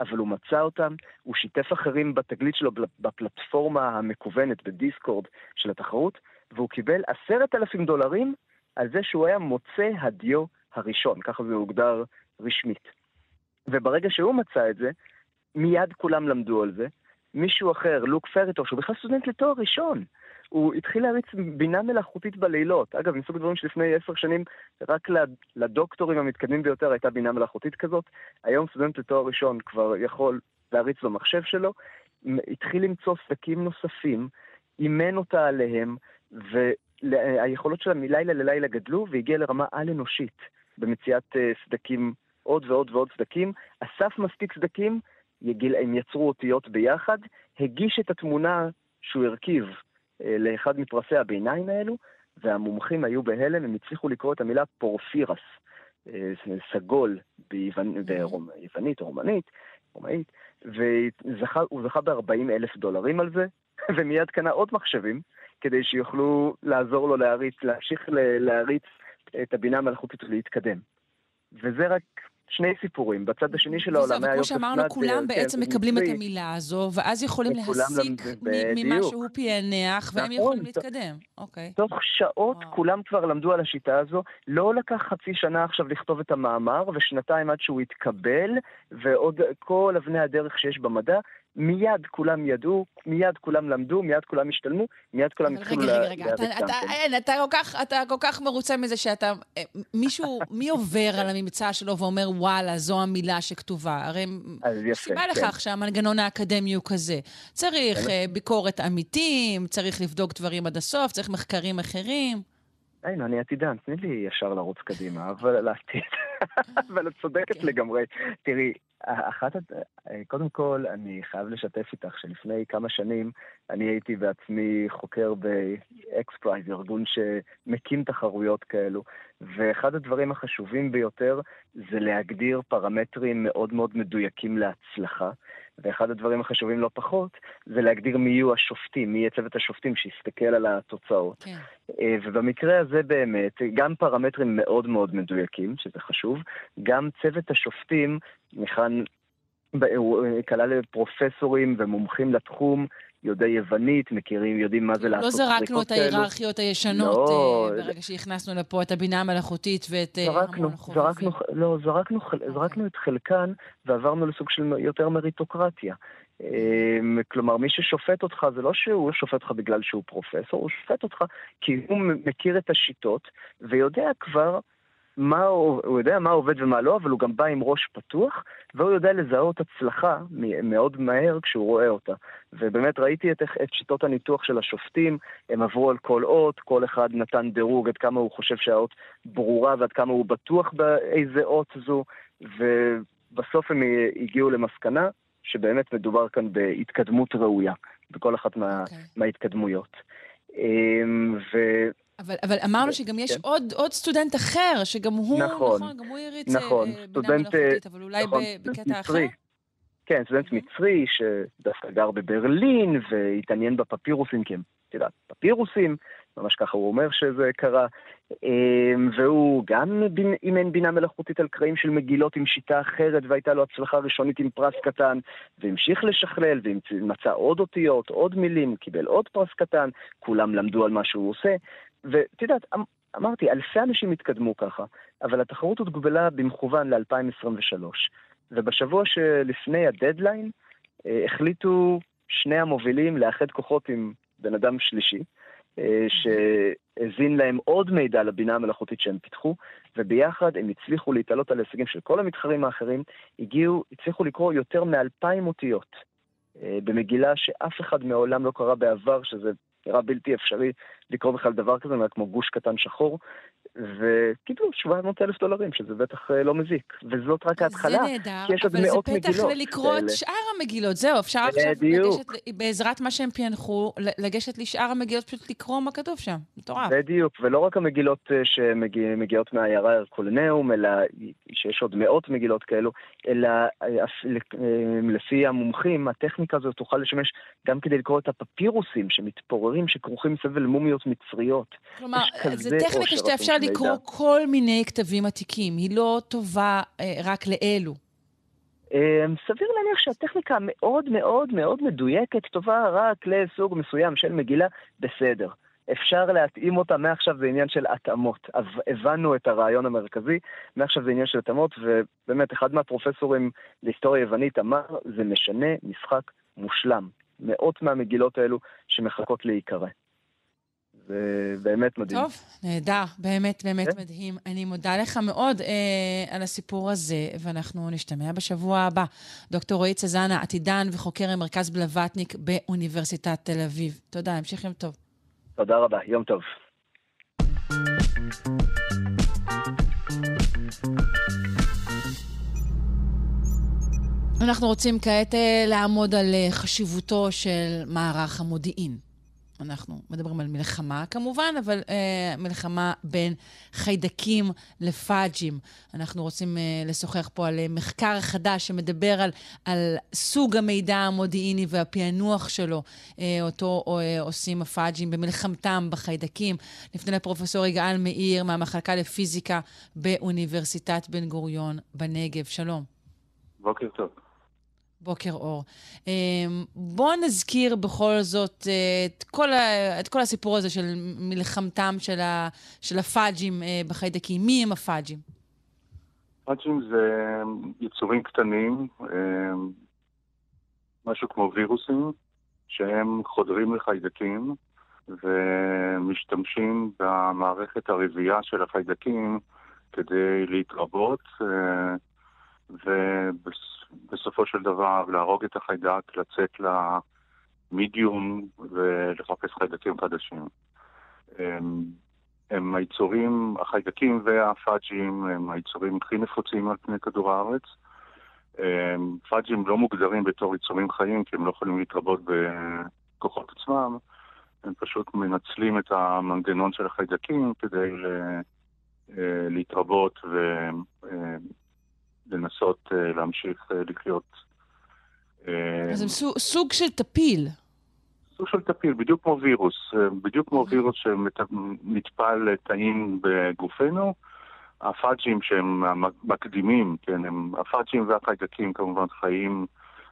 אבל הוא מצא אותם, הוא שיתף אחרים בתגלית שלו בפלטפורמה המקוונת, בדיסקורד של התחרות, והוא קיבל עשרת אלפים דולרים על זה שהוא היה מוצא הדיו הראשון, ככה זה הוגדר רשמית. וברגע שהוא מצא את זה, מיד כולם למדו על זה. מישהו אחר, לוק פריטור, שהוא בכלל סטודנט לתואר ראשון, הוא התחיל להריץ בינה מלאכותית בלילות. אגב, מסוג הדברים שלפני עשר שנים, רק לדוקטורים המתקדמים ביותר הייתה בינה מלאכותית כזאת. היום סטודנט לתואר ראשון כבר יכול להריץ במחשב שלו. התחיל למצוא סדקים נוספים, אימן אותה עליהם, והיכולות שלה מלילה ללילה גדלו, והגיע לרמה על-אנושית במציאת אה, סדקים, עוד ועוד ועוד סדקים. אסף מספיק סדקים, הם יצרו אותיות ביחד, הגיש את התמונה שהוא הרכיב לאחד מפרסי הביניים האלו, והמומחים היו בהלם, הם הצליחו לקרוא את המילה פורפירס, אה, סגול ביוונית או רומנית, רומאית, והוא זכה ב-40 אלף דולרים על זה, [LAUGHS] ומיד קנה עוד מחשבים, כדי שיוכלו לעזור לו להריץ, להמשיך להריץ את הבינה המלאכותית ולהתקדם. וזה רק שני סיפורים. בצד השני של העולם היה יופי וכמו שאמרנו, כולם כן, בעצם מקבלים את המילה הזו, ואז יכולים להסיק ממה שהוא פענח, והם נכון, יכולים להתקדם. אוקיי. תוך שעות כולם כבר למדו על השיטה הזו. לא לקח חצי שנה עכשיו לכתוב את המאמר, ושנתיים עד שהוא התקבל, ועוד כל אבני הדרך שיש במדע. מיד כולם ידעו, מיד כולם למדו, מיד כולם השתלמו, מיד כולם התחילו להיאבק רגע, רגע, רגע, אתה, אין, אתה כל כך, אתה כל כך מרוצה מזה שאתה... אה, מישהו, מי עובר על הממצא שלו ואומר, וואלה, זו המילה שכתובה? הרי סיבה כן. לכך שהמנגנון האקדמי הוא כזה. צריך כן. אה, ביקורת עמיתים, צריך לבדוק דברים עד הסוף, צריך מחקרים אחרים. אין, אני עתידן, תני לי ישר לרוץ קדימה, אבל לעתיד. [LAUGHS] אבל את צודקת כן. לגמרי. תראי, אחת, קודם כל, אני חייב לשתף איתך שלפני כמה שנים אני הייתי בעצמי חוקר ב XPRIZE, ארגון שמקים תחרויות כאלו, ואחד הדברים החשובים ביותר זה להגדיר פרמטרים מאוד מאוד מדויקים להצלחה. ואחד הדברים החשובים לא פחות, זה להגדיר מי יהיו השופטים, מי יהיה צוות השופטים שיסתכל על התוצאות. כן. אה, ובמקרה הזה באמת, גם פרמטרים מאוד מאוד מדויקים, שזה חשוב, גם צוות השופטים, מכאן, כלל פרופסורים ומומחים לתחום, יודעי יוונית, מכירים, יודעים מה זה לעשות לא זרקנו את ההיררכיות הישנות לא, אה, ברגע שהכנסנו לפה את הבינה המלאכותית ואת אה, זרקנו, זרקנו, לא, זרקנו, okay. זרקנו את חלקן ועברנו לסוג של יותר מריטוקרטיה. אמ, כלומר, מי ששופט אותך זה לא שהוא שופט אותך בגלל שהוא פרופסור, הוא שופט אותך כי הוא מכיר את השיטות ויודע כבר מה, הוא יודע מה עובד ומה לא, אבל הוא גם בא עם ראש פתוח, והוא יודע לזהות הצלחה מאוד מהר כשהוא רואה אותה. ובאמת ראיתי את, את שיטות הניתוח של השופטים, הם עברו על כל אות, כל אחד נתן דירוג עד כמה הוא חושב שהאות ברורה ועד כמה הוא בטוח באיזה אות זו, ובסוף הם הגיעו למסקנה שבאמת מדובר כאן בהתקדמות ראויה בכל אחת מה, okay. אוקיי. מההתקדמויות. אמ, ו... אבל, אבל אמרנו שגם יש כן. עוד, עוד סטודנט אחר, שגם הוא, נכון, נכון גם הוא הריץ נכון, אה, סטודנט, בינה מלאכותית, אבל אולי נכון, בקטע אחר? כן, סטודנט מצרי שדווקא גר בברלין והתעניין בפפירוסים, כי הם, את יודעת, פפירוסים, ממש ככה הוא אומר שזה קרה, אמ, והוא גם אימן בינה מלאכותית על קרעים של מגילות עם שיטה אחרת, והייתה לו הצלחה ראשונית עם פרס קטן, והמשיך לשכלל, ומצא עוד אותיות, עוד מילים, קיבל עוד פרס קטן, כולם למדו על מה שהוא עושה, ואת יודעת, אמרתי, אלפי אנשים התקדמו ככה, אבל התחרות הוגבלה במכוון ל-2023. ובשבוע שלפני הדדליין, אה, החליטו שני המובילים לאחד כוחות עם בן אדם שלישי, אה, שהזין להם עוד מידע לבינה המלאכותית שהם פיתחו, וביחד הם הצליחו להתעלות על הישגים של כל המתחרים האחרים, הגיעו, הצליחו לקרוא יותר מאלפיים אותיות אה, במגילה שאף אחד מעולם לא קרא בעבר, שזה נראה בלתי אפשרי לקרוא בכלל דבר כזה, כמו גוש קטן שחור, וקיבלו 700 אלף דולרים, שזה בטח אה, לא מזיק. וזאת רק ההתחלה, זה נהדר, כי יש עוד אבל זה מאות פתח מגילות. ללקרוא את. שאר המגילות. זהו, אפשר עכשיו בדיוק. לגשת, בעזרת מה שהם פענחו, לגשת לשאר המגילות, פשוט לקרוא מה כתוב שם. מטורף. בדיוק, ולא רק המגילות אה, שמגיעות מהעיירה הרקולנאום, אלא שיש עוד מאות מגילות כאלו, אלא אה, לפי המומחים, הטכניקה הזאת תוכל לשמש גם כדי לקרוא את הפפירוסים שמתפוררים, שכרוכים מסביב למומיות מצריות. כלומר, זו טכניקה שתאפשר לקרוא מידע. כל מיני כתבים עתיקים. היא לא טובה אה, רק לאלו. אה, סביר להניח שהטכניקה המאוד מאוד מאוד מדויקת טובה רק לסוג מסוים של מגילה, בסדר. אפשר להתאים אותה, מעכשיו זה עניין של התאמות. אז הבנו את הרעיון המרכזי, מעכשיו זה עניין של התאמות, ובאמת, אחד מהפרופסורים להיסטוריה יוונית אמר, זה משנה משחק מושלם. מאות מהמגילות האלו שמחכות להיקרא. זה באמת מדהים. טוב, נהדר, באמת באמת כן. מדהים. אני מודה לך מאוד אה, על הסיפור הזה, ואנחנו נשתמע בשבוע הבא. דוקטור רועי צזנה, עתידן וחוקר במרכז בלווטניק באוניברסיטת תל אביב. תודה, המשך יום טוב. תודה רבה, יום טוב. אנחנו רוצים כעת אה, לעמוד על אה, חשיבותו של מערך המודיעין. אנחנו מדברים על מלחמה כמובן, אבל אה, מלחמה בין חיידקים לפאג'ים. אנחנו רוצים אה, לשוחח פה על אה, מחקר חדש שמדבר על, על סוג המידע המודיעיני והפענוח שלו, אה, אותו אה, עושים הפאג'ים במלחמתם בחיידקים. נפנה לפרופסור יגאל מאיר מהמחלקה לפיזיקה באוניברסיטת בן גוריון בנגב. שלום. בוקר טוב. בוקר אור. אמ, בואו נזכיר בכל זאת אה, את כל, ה, את כל הסיפור הזה של מלחמתם של, ה, של הפאג'ים אה, בחיידקים. מי הם הפאג'ים? פאג'ים זה יצורים קטנים, אה, משהו כמו וירוסים, שהם חודרים לחיידקים ומשתמשים במערכת הרבייה של החיידקים כדי להתרבות, אה, ובסופו של דבר להרוג את החיידק, לצאת למידיום ולחפש חיידקים חדשים. הם, הם היצורים, החיידקים והפאג'ים הם היצורים הכי נפוצים על פני כדור הארץ. פאג'ים לא מוגדרים בתור יצורים חיים כי הם לא יכולים להתרבות בכוחות עצמם, הם פשוט מנצלים את המנגנון של החיידקים כדי אה, להתרבות ולנסות אה, להמשיך אה, לחיות. אה, אז הם סוג, סוג של טפיל. סוג של טפיל, בדיוק כמו וירוס, בדיוק כמו וירוס שנטפל לתאים בגופנו. הפאג'ים שהם המקדימים, כן, הם, הפאג'ים והחיידקים כמובן חיים,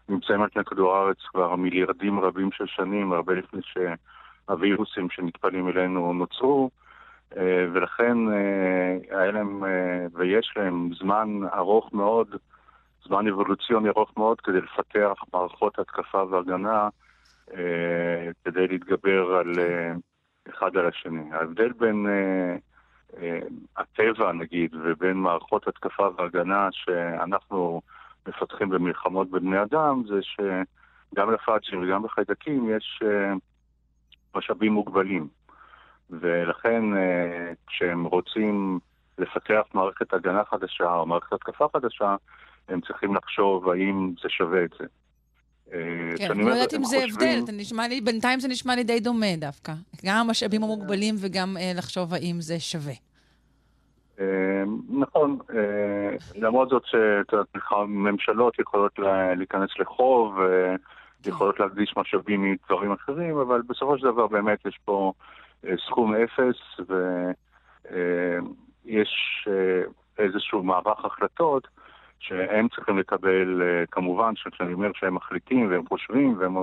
נמצאים על פני כדור הארץ כבר מיליארדים רבים של שנים, הרבה לפני שהווירוסים שנטפלים אלינו נוצרו, ולכן אה, היה להם אה, ויש להם זמן ארוך מאוד, זמן אבולוציוני ארוך מאוד כדי לפתח מערכות התקפה והגנה אה, כדי להתגבר על אה, אחד על השני. ההבדל בין אה, אה, הטבע, נגיד, ובין מערכות התקפה והגנה שאנחנו מפתחים במלחמות בבני אדם, זה שגם לפאצ'ים וגם לחיידקים יש אה, משאבים מוגבלים. ולכן אה, כשהם רוצים לפתח מערכת הגנה חדשה או מערכת התקפה חדשה, הם צריכים לחשוב האם זה שווה את זה. אה, כן, אני לא יודעת אם זה הבדל, בינתיים זה נשמע לי די דומה דווקא. גם המשאבים המוגבלים וגם אה, לחשוב האם זה שווה. אה, נכון, אה, למרות זאת שממשלות יכולות לה- להיכנס לחוב, אה, יכולות להקדיש משאבים מדברים אחרים, אבל בסופו של דבר באמת יש פה אה, סכום אפס ויש איזשהו מערך החלטות שהם צריכים לקבל, אה, כמובן שכשאני אומר שהם מחליטים והם חושבים, והם,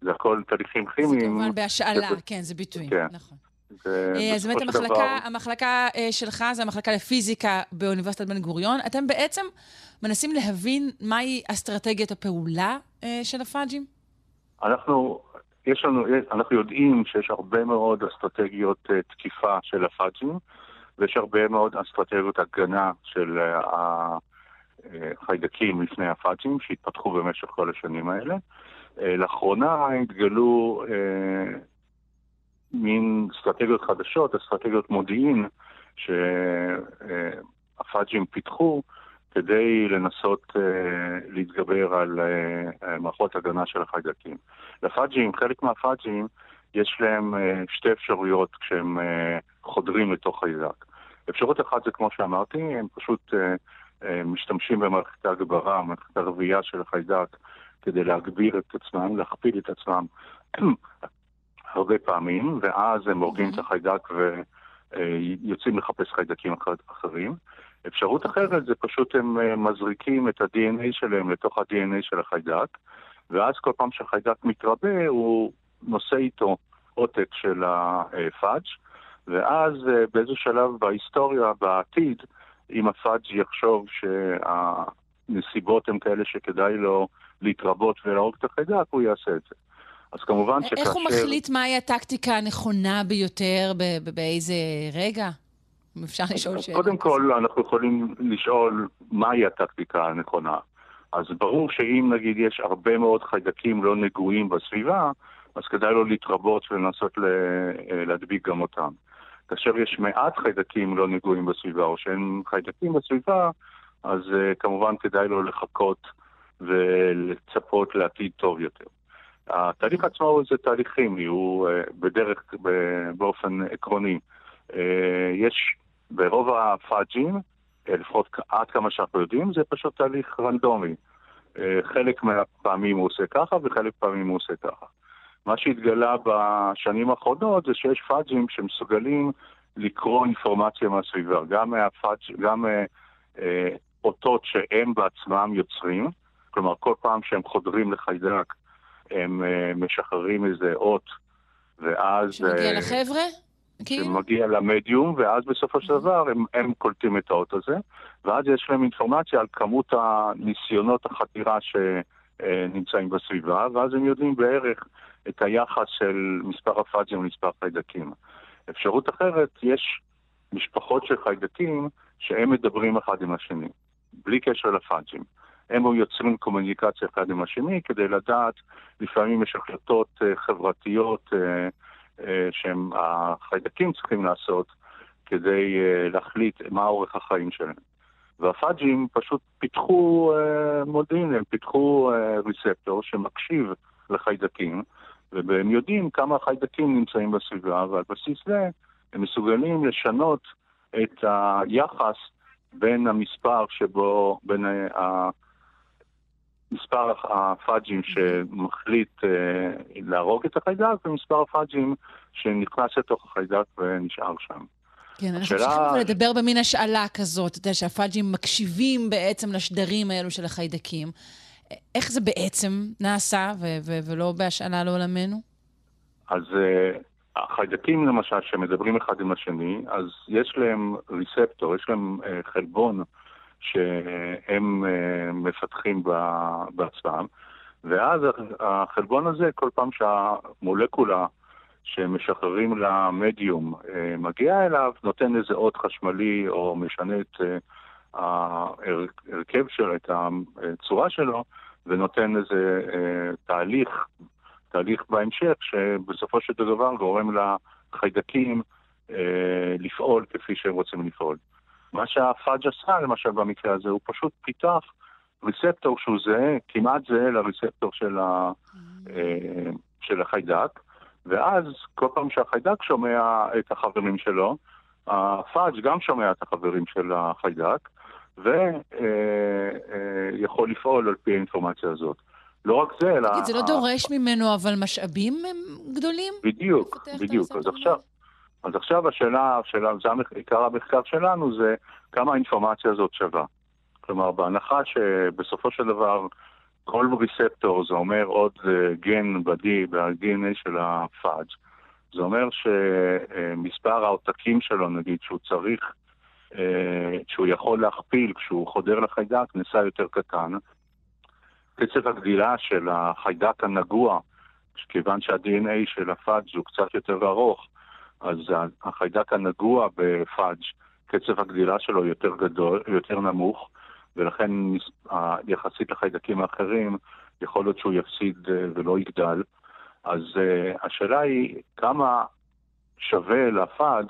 זה הכל תהליכים זה כימיים. כמובן בהשאלה, זה- כן, זה ביטויים, כן. נכון. אה, אז באמת המחלקה, דבר... המחלקה אה, שלך זה המחלקה לפיזיקה באוניברסיטת בן גוריון. אתם בעצם מנסים להבין מהי אסטרטגיית הפעולה אה, של הפאג'ים? אנחנו, יש לנו, אנחנו יודעים שיש הרבה מאוד אסטרטגיות תקיפה של הפאג'ים, ויש הרבה מאוד אסטרטגיות הגנה של החיידקים לפני הפאג'ים, שהתפתחו במשך כל השנים האלה. לאחרונה התגלו מין אסטרטגיות חדשות, אסטרטגיות מודיעין שהפאג'ים פיתחו כדי לנסות uh, להתגבר על uh, מערכות הגנה של החיידקים. לפאג'ים, חלק מהפאג'ים, יש להם uh, שתי אפשרויות כשהם uh, חודרים לתוך חיידק. אפשרות אחת זה כמו שאמרתי, הם פשוט uh, uh, משתמשים במערכת ההגברה, מערכת הרבייה של החיידק, כדי להגביר את עצמם, להכפיל את עצמם [CLEARS THROAT] הרבה פעמים, ואז הם הורגים את החיידק ויוצאים לחפש חיידקים אחרים. אפשרות אחרת זה פשוט הם אה, מזריקים את ה-DNA שלהם לתוך ה-DNA של החיידק, ואז כל פעם שהחיידק מתרבה הוא נושא איתו עותק של הפאג', ואז אה, באיזה שלב בהיסטוריה, בעתיד, אם הפאג' יחשוב שהנסיבות הן כאלה שכדאי לו להתרבות ולהרוג את החיידק, הוא יעשה את זה. אז כמובן שכאשר... איך הוא מחליט מהי הטקטיקה הנכונה ביותר, באיזה רגע? אם אפשר לשאול שאלה. קודם כל, אנחנו יכולים לשאול מהי הטקטיקה הנכונה. אז ברור שאם נגיד יש הרבה מאוד חיידקים לא נגועים בסביבה, אז כדאי לו להתרבות ולנסות להדביק גם אותם. כאשר יש מעט חיידקים לא נגועים בסביבה, או שאין חיידקים בסביבה, אז uh, כמובן כדאי לו לחכות ולצפות לעתיד טוב יותר. התהליך עצמו זה תהליך כימי, הוא אה, בדרך, באופן עקרוני. אה, יש ברוב הפאג'ים, אה, לפחות עד כמה שאנחנו יודעים, זה פשוט תהליך רנדומי. חלק מהפעמים הוא עושה ככה וחלק מהפעמים הוא עושה ככה. מה שהתגלה בשנים האחרונות זה שיש פאג'ים שמסוגלים לקרוא אינפורמציה מהסביבה, גם מהפאג', גם אה, אותות שהם בעצמם יוצרים, כלומר כל פעם שהם חודרים לחיידק הם uh, משחררים איזה אות, ואז... שמגיע uh, לחבר'ה? כאילו? שמגיע למדיום, ואז בסופו של דבר הם, הם קולטים את האות הזה, ואז יש להם אינפורמציה על כמות הניסיונות החתירה שנמצאים בסביבה, ואז הם יודעים בערך את היחס של מספר הפאג'ים ומספר חיידקים. אפשרות אחרת, יש משפחות של חיידקים שהם מדברים אחד עם השני, בלי קשר לפאג'ים. הם יוצרים קומוניקציה אחד עם השני כדי לדעת, לפעמים יש החלטות uh, חברתיות uh, שהם החיידקים צריכים לעשות כדי uh, להחליט מה אורך החיים שלהם. והפאג'ים פשוט פיתחו uh, מודיעין, הם פיתחו ריספטור שמקשיב לחיידקים, והם יודעים כמה חיידקים נמצאים בסביבה, ועל בסיס זה הם מסוגלים לשנות את היחס בין המספר שבו, בין מספר הפאג'ים שמחליט אה, להרוג את החיידק ומספר הפאג'ים שנכנס לתוך החיידק ונשאר שם. כן, אנחנו צריכים לדבר במין השאלה כזאת, אתה יודע, שהפאג'ים מקשיבים בעצם לשדרים האלו של החיידקים. איך זה בעצם נעשה, ו- ו- ולא בהשאלה לעולמנו? אז uh, החיידקים למשל, שמדברים אחד עם השני, אז יש להם ריספטור, יש להם uh, חלבון שהם אה, מפתחים בעצמם, ואז החלבון הזה, כל פעם שהמולקולה שמשחררים למדיום אה, מגיע אליו, נותן איזה אות חשמלי או משנה את אה, ההרכב שלו, את הצורה שלו, ונותן איזה תהליך, תהליך בהמשך, שבסופו של דבר גורם לחיידקים לפעול כפי שהם רוצים לפעול. מה שהפאג' עשה, למשל במקרה הזה, הוא פשוט פיתח ריספטור שהוא זהה, כמעט זהה לריספטור של, ה, אה, של החיידק, ואז כל פעם שהחיידק שומע את החברים שלו, הפאג' גם שומע את החברים של החיידק, ויכול אה, לפעול על פי האינפורמציה הזאת. לא רק זה, אלא... תגיד, זה לא דורש ממנו אבל משאבים גדולים? בדיוק, בדיוק. אז עכשיו, אז עכשיו השאלה, השאלה זה עיקר המחקר שלנו, זה כמה האינפורמציה הזאת שווה. כלומר, בהנחה שבסופו של דבר כל ריספטור זה אומר עוד אה, גן בדי, ב-DNA של הפאג', זה אומר שמספר העותקים שלו, נגיד, שהוא צריך, אה, שהוא יכול להכפיל כשהוא חודר לחיידק, נעשה יותר קטן. קצב הגדילה של החיידק הנגוע, כיוון שה-DNA של הפאג' הוא קצת יותר ארוך, אז החיידק הנגוע בפאג', קצב הגדילה שלו יותר גדול, יותר נמוך, ולכן יחסית לחיידקים האחרים, יכול להיות שהוא יפסיד אה, ולא יגדל. אז uh, השאלה היא כמה שווה לפאג'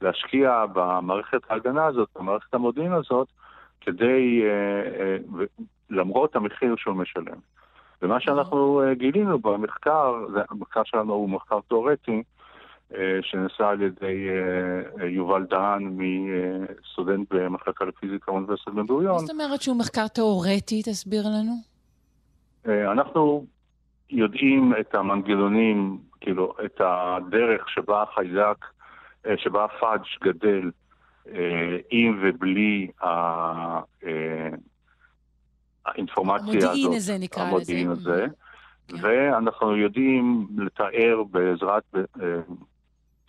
להשקיע במערכת ההגנה הזאת, במערכת המודיעין הזאת, כדי, uh, למרות המחיר שהוא משלם. ומה שאנחנו גילינו במחקר, המחקר שלנו הוא מחקר תיאורטי, שנעשה על ידי uh, יובל דהן, מסטודנט במחלקה לפיזיקה באוניברסיטת בן גוריון. מה זאת אומרת שהוא מחקר תיאורטי? תסביר לנו. אנחנו יודעים את המנגנונים, כאילו, את הדרך שבה החיידק, אה, שבה הפאג' גדל אה, עם ובלי אה, האינפורמציה הזאת. המודיעין הזה נקרא לזה. המודיעין הזה. כן. ואנחנו יודעים לתאר בעזרת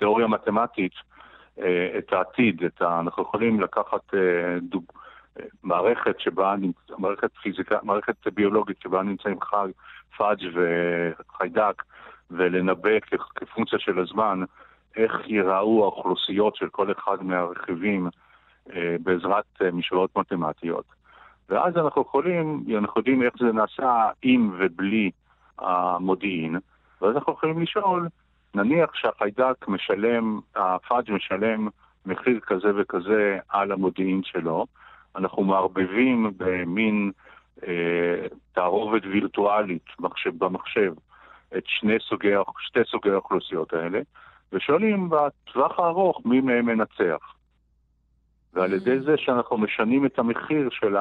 תיאוריה מתמטית את העתיד, את ה... אנחנו יכולים לקחת דוג... מערכת שבה, מערכת פיזיקה, מערכת ביולוגית שבה נמצאים חג, פאג' וחיידק, ולנבא כפונקציה של הזמן איך ייראו האוכלוסיות של כל אחד מהרכיבים אה, בעזרת אה, משוואות מתמטיות. ואז אנחנו יכולים, אנחנו יודעים איך זה נעשה עם ובלי המודיעין, ואז אנחנו יכולים לשאול, נניח שהחיידק משלם, הפאג' משלם מחיר כזה וכזה על המודיעין שלו, אנחנו מערבבים במין אה, תערובת וירטואלית מחשב, במחשב את שני סוגי, שתי סוגי האוכלוסיות האלה, ושואלים בטווח הארוך מי מהם מנצח. ועל ידי mm. זה שאנחנו משנים את המחיר של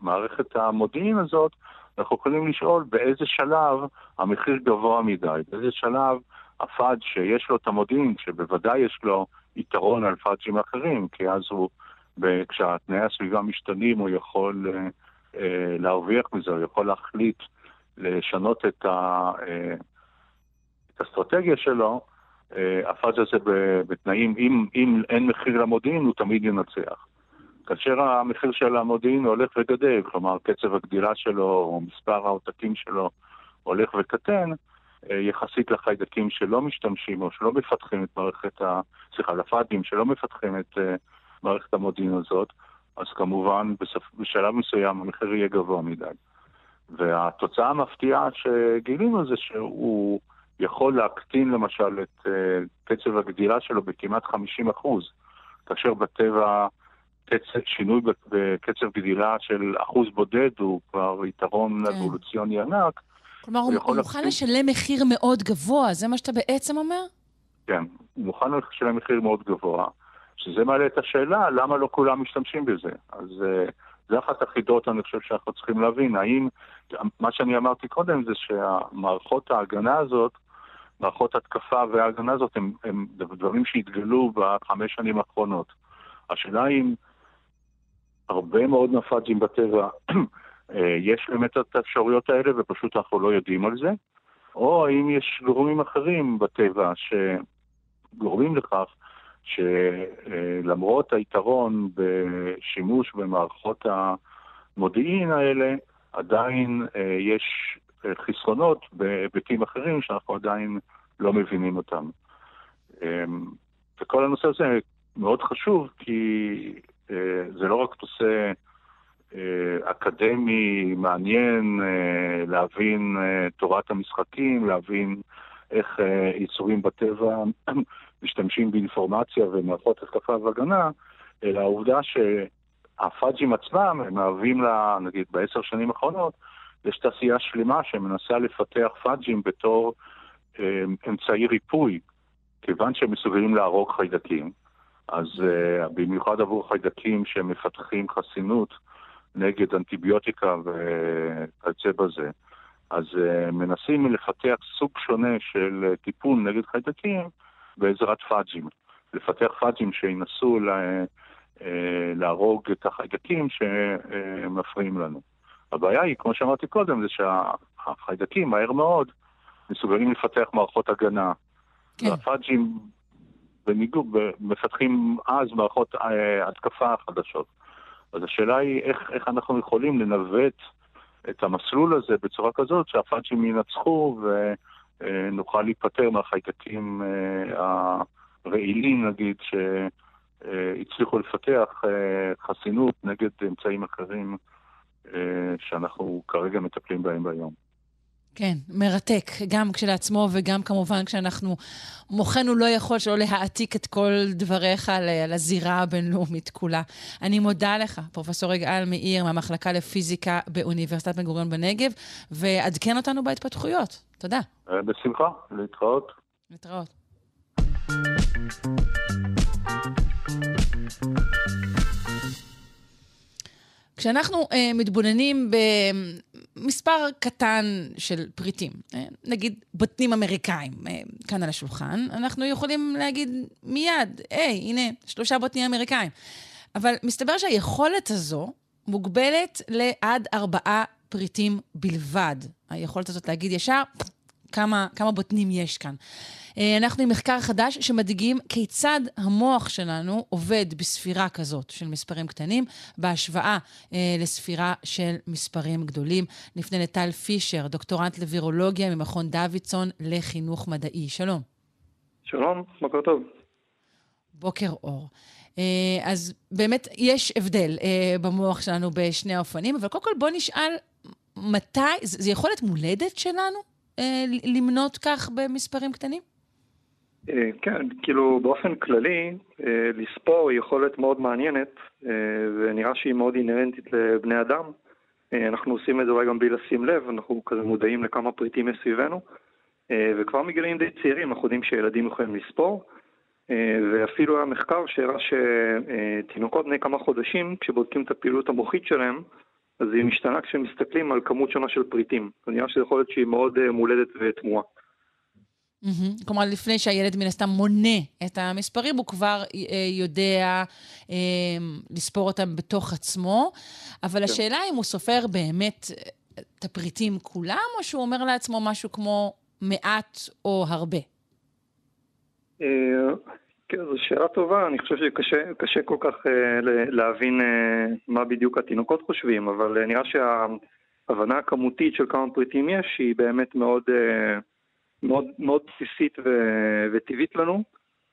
מערכת המודיעין הזאת, אנחנו יכולים לשאול באיזה שלב המחיר גבוה מדי, באיזה שלב הפאג' שיש לו את המודיעין, שבוודאי יש לו יתרון על פאג'ים אחרים, כי אז הוא, כשהתנאי הסביבה משתנים, הוא יכול uh, אה, להרוויח מזה, הוא יכול להחליט לשנות את, ה, אה, את האסטרטגיה שלו, אה, הפאז' הזה בתנאים, אם, אם אין מחיר למודיעין, הוא תמיד ינצח. כאשר המחיר של המודיעין הולך וגדל, כלומר קצב הגדילה שלו או מספר העותקים שלו הולך וקטן, יחסית לחיידקים שלא משתמשים או שלא מפתחים את מערכת ה... סליחה, לפאדים שלא מפתחים את מערכת המודיעין הזאת, אז כמובן בספ... בשלב מסוים המחיר יהיה גבוה מדי. והתוצאה המפתיעה שגילינו זה שהוא יכול להקטין למשל את uh, קצב הגדילה שלו בכמעט 50 אחוז, כאשר בטבע קצב, שינוי בקצב גדילה של אחוז בודד הוא כבר יתרון כן. אבולוציוני ענק. כלומר, הוא, הוא מוכן לשלם מחיר מאוד גבוה, זה מה שאתה בעצם אומר? כן, הוא מוכן לשלם מחיר מאוד גבוה. שזה מעלה את השאלה למה לא כולם משתמשים בזה. אז uh, זה אחת החידות, אני חושב שאנחנו צריכים להבין. האם, מה שאני אמרתי קודם זה שהמערכות ההגנה הזאת, מערכות התקפה וההגנה הזאת הם, הם דברים שהתגלו בחמש שנים האחרונות. השאלה אם הרבה מאוד נפאג'ים בטבע, [CLEARS THROAT] אה, יש באמת את האפשרויות האלה ופשוט אנחנו לא יודעים על זה, או האם יש גורמים אחרים בטבע שגורמים לכך שלמרות היתרון בשימוש במערכות המודיעין האלה, עדיין אה, יש אה, חסרונות בהיבטים אחרים שאנחנו עדיין לא מבינים אותם. אמ, וכל הנושא הזה מאוד חשוב כי זה לא רק נושא אקדמי מעניין להבין תורת המשחקים, להבין איך יצורים בטבע [CLEARS THROAT] משתמשים באינפורמציה ומערכות התקפה והגנה, אלא העובדה שהפאג'ים עצמם, הם מהווים לה, נגיד בעשר שנים האחרונות, יש תעשייה שלמה שמנסה לפתח פאג'ים בתור אה, אמצעי ריפוי, כיוון שהם מסוגלים להרוג חיידקים. אז uh, במיוחד עבור חיידקים שמפתחים חסינות נגד אנטיביוטיקה וכיוצא בזה, אז uh, מנסים לפתח סוג שונה של uh, טיפול נגד חיידקים בעזרת פאג'ים. לפתח פאג'ים שינסו לה, אה, להרוג את החיידקים שמפריעים לנו. הבעיה היא, כמו שאמרתי קודם, זה שהחיידקים מהר מאוד מסוגלים לפתח מערכות הגנה כן. והפאג'ים בניגוד, מפתחים אז מערכות אה, התקפה חדשות. אז השאלה היא איך, איך אנחנו יכולים לנווט את המסלול הזה בצורה כזאת שהפאג'ים ינצחו ונוכל להיפטר מהחיידקים אה, הרעילים, נגיד, שהצליחו לפתח אה, חסינות נגד אמצעים אחרים שאנחנו כרגע מטפלים בהם ביום. כן, מרתק, גם כשלעצמו וגם כמובן כשאנחנו, מוחנו לא יכול שלא להעתיק את כל דבריך לזירה הבינלאומית כולה. אני מודה לך, פרופ' יגאל מאיר מהמחלקה לפיזיקה באוניברסיטת בן גוריון בנגב, ועדכן אותנו בהתפתחויות. תודה. אה, בשמחה, להתראות. להתראות. כשאנחנו uh, מתבוננים במספר קטן של פריטים, uh, נגיד בוטנים אמריקאים, uh, כאן על השולחן, אנחנו יכולים להגיד מיד, היי, הנה, שלושה בוטנים אמריקאים. אבל מסתבר שהיכולת הזו מוגבלת לעד ארבעה פריטים בלבד. היכולת הזאת להגיד ישר, כמה, כמה בוטנים יש כאן. אה, אנחנו עם מחקר חדש שמדגים כיצד המוח שלנו עובד בספירה כזאת של מספרים קטנים, בהשוואה אה, לספירה של מספרים גדולים. נפנה לטל פישר, דוקטורנט לווירולוגיה ממכון דוידסון לחינוך מדעי. שלום. שלום, בוקר טוב. בוקר אור. אה, אז באמת יש הבדל במוח שלנו בשני האופנים, אבל קודם כל בוא נשאל מתי, זה יכולת מולדת שלנו למנות כך במספרים קטנים? אה, כן, כאילו באופן כללי, אה, לספור היא יכולת מאוד מעניינת, אה, ונראה שהיא מאוד אינהרנטית לבני אדם. אנחנו עושים את זה אולי גם בלי לשים לב, אנחנו כזה מודעים לכמה פריטים יש סביבנו, וכבר מגילאים די צעירים אנחנו יודעים שילדים יכולים לספור, ואפילו היה מחקר שהראה שתינוקות בני כמה חודשים, כשבודקים את הפעילות המוחית שלהם, אז היא משתנה כשמסתכלים על כמות שונה של פריטים. זה נראה שזו יכולת שהיא מאוד מולדת ותמוהה. Mm-hmm. כלומר, לפני שהילד מן הסתם מונה את המספרים, הוא כבר אה, יודע אה, לספור אותם בתוך עצמו, אבל כן. השאלה אם הוא סופר באמת את הפריטים כולם, או שהוא אומר לעצמו משהו כמו מעט או הרבה? אה, כן, זו שאלה טובה, אני חושב שקשה כל כך להבין מה בדיוק התינוקות חושבים, אבל נראה שההבנה הכמותית של כמה פריטים יש היא באמת מאוד... מאוד, מאוד בסיסית ו, וטבעית לנו.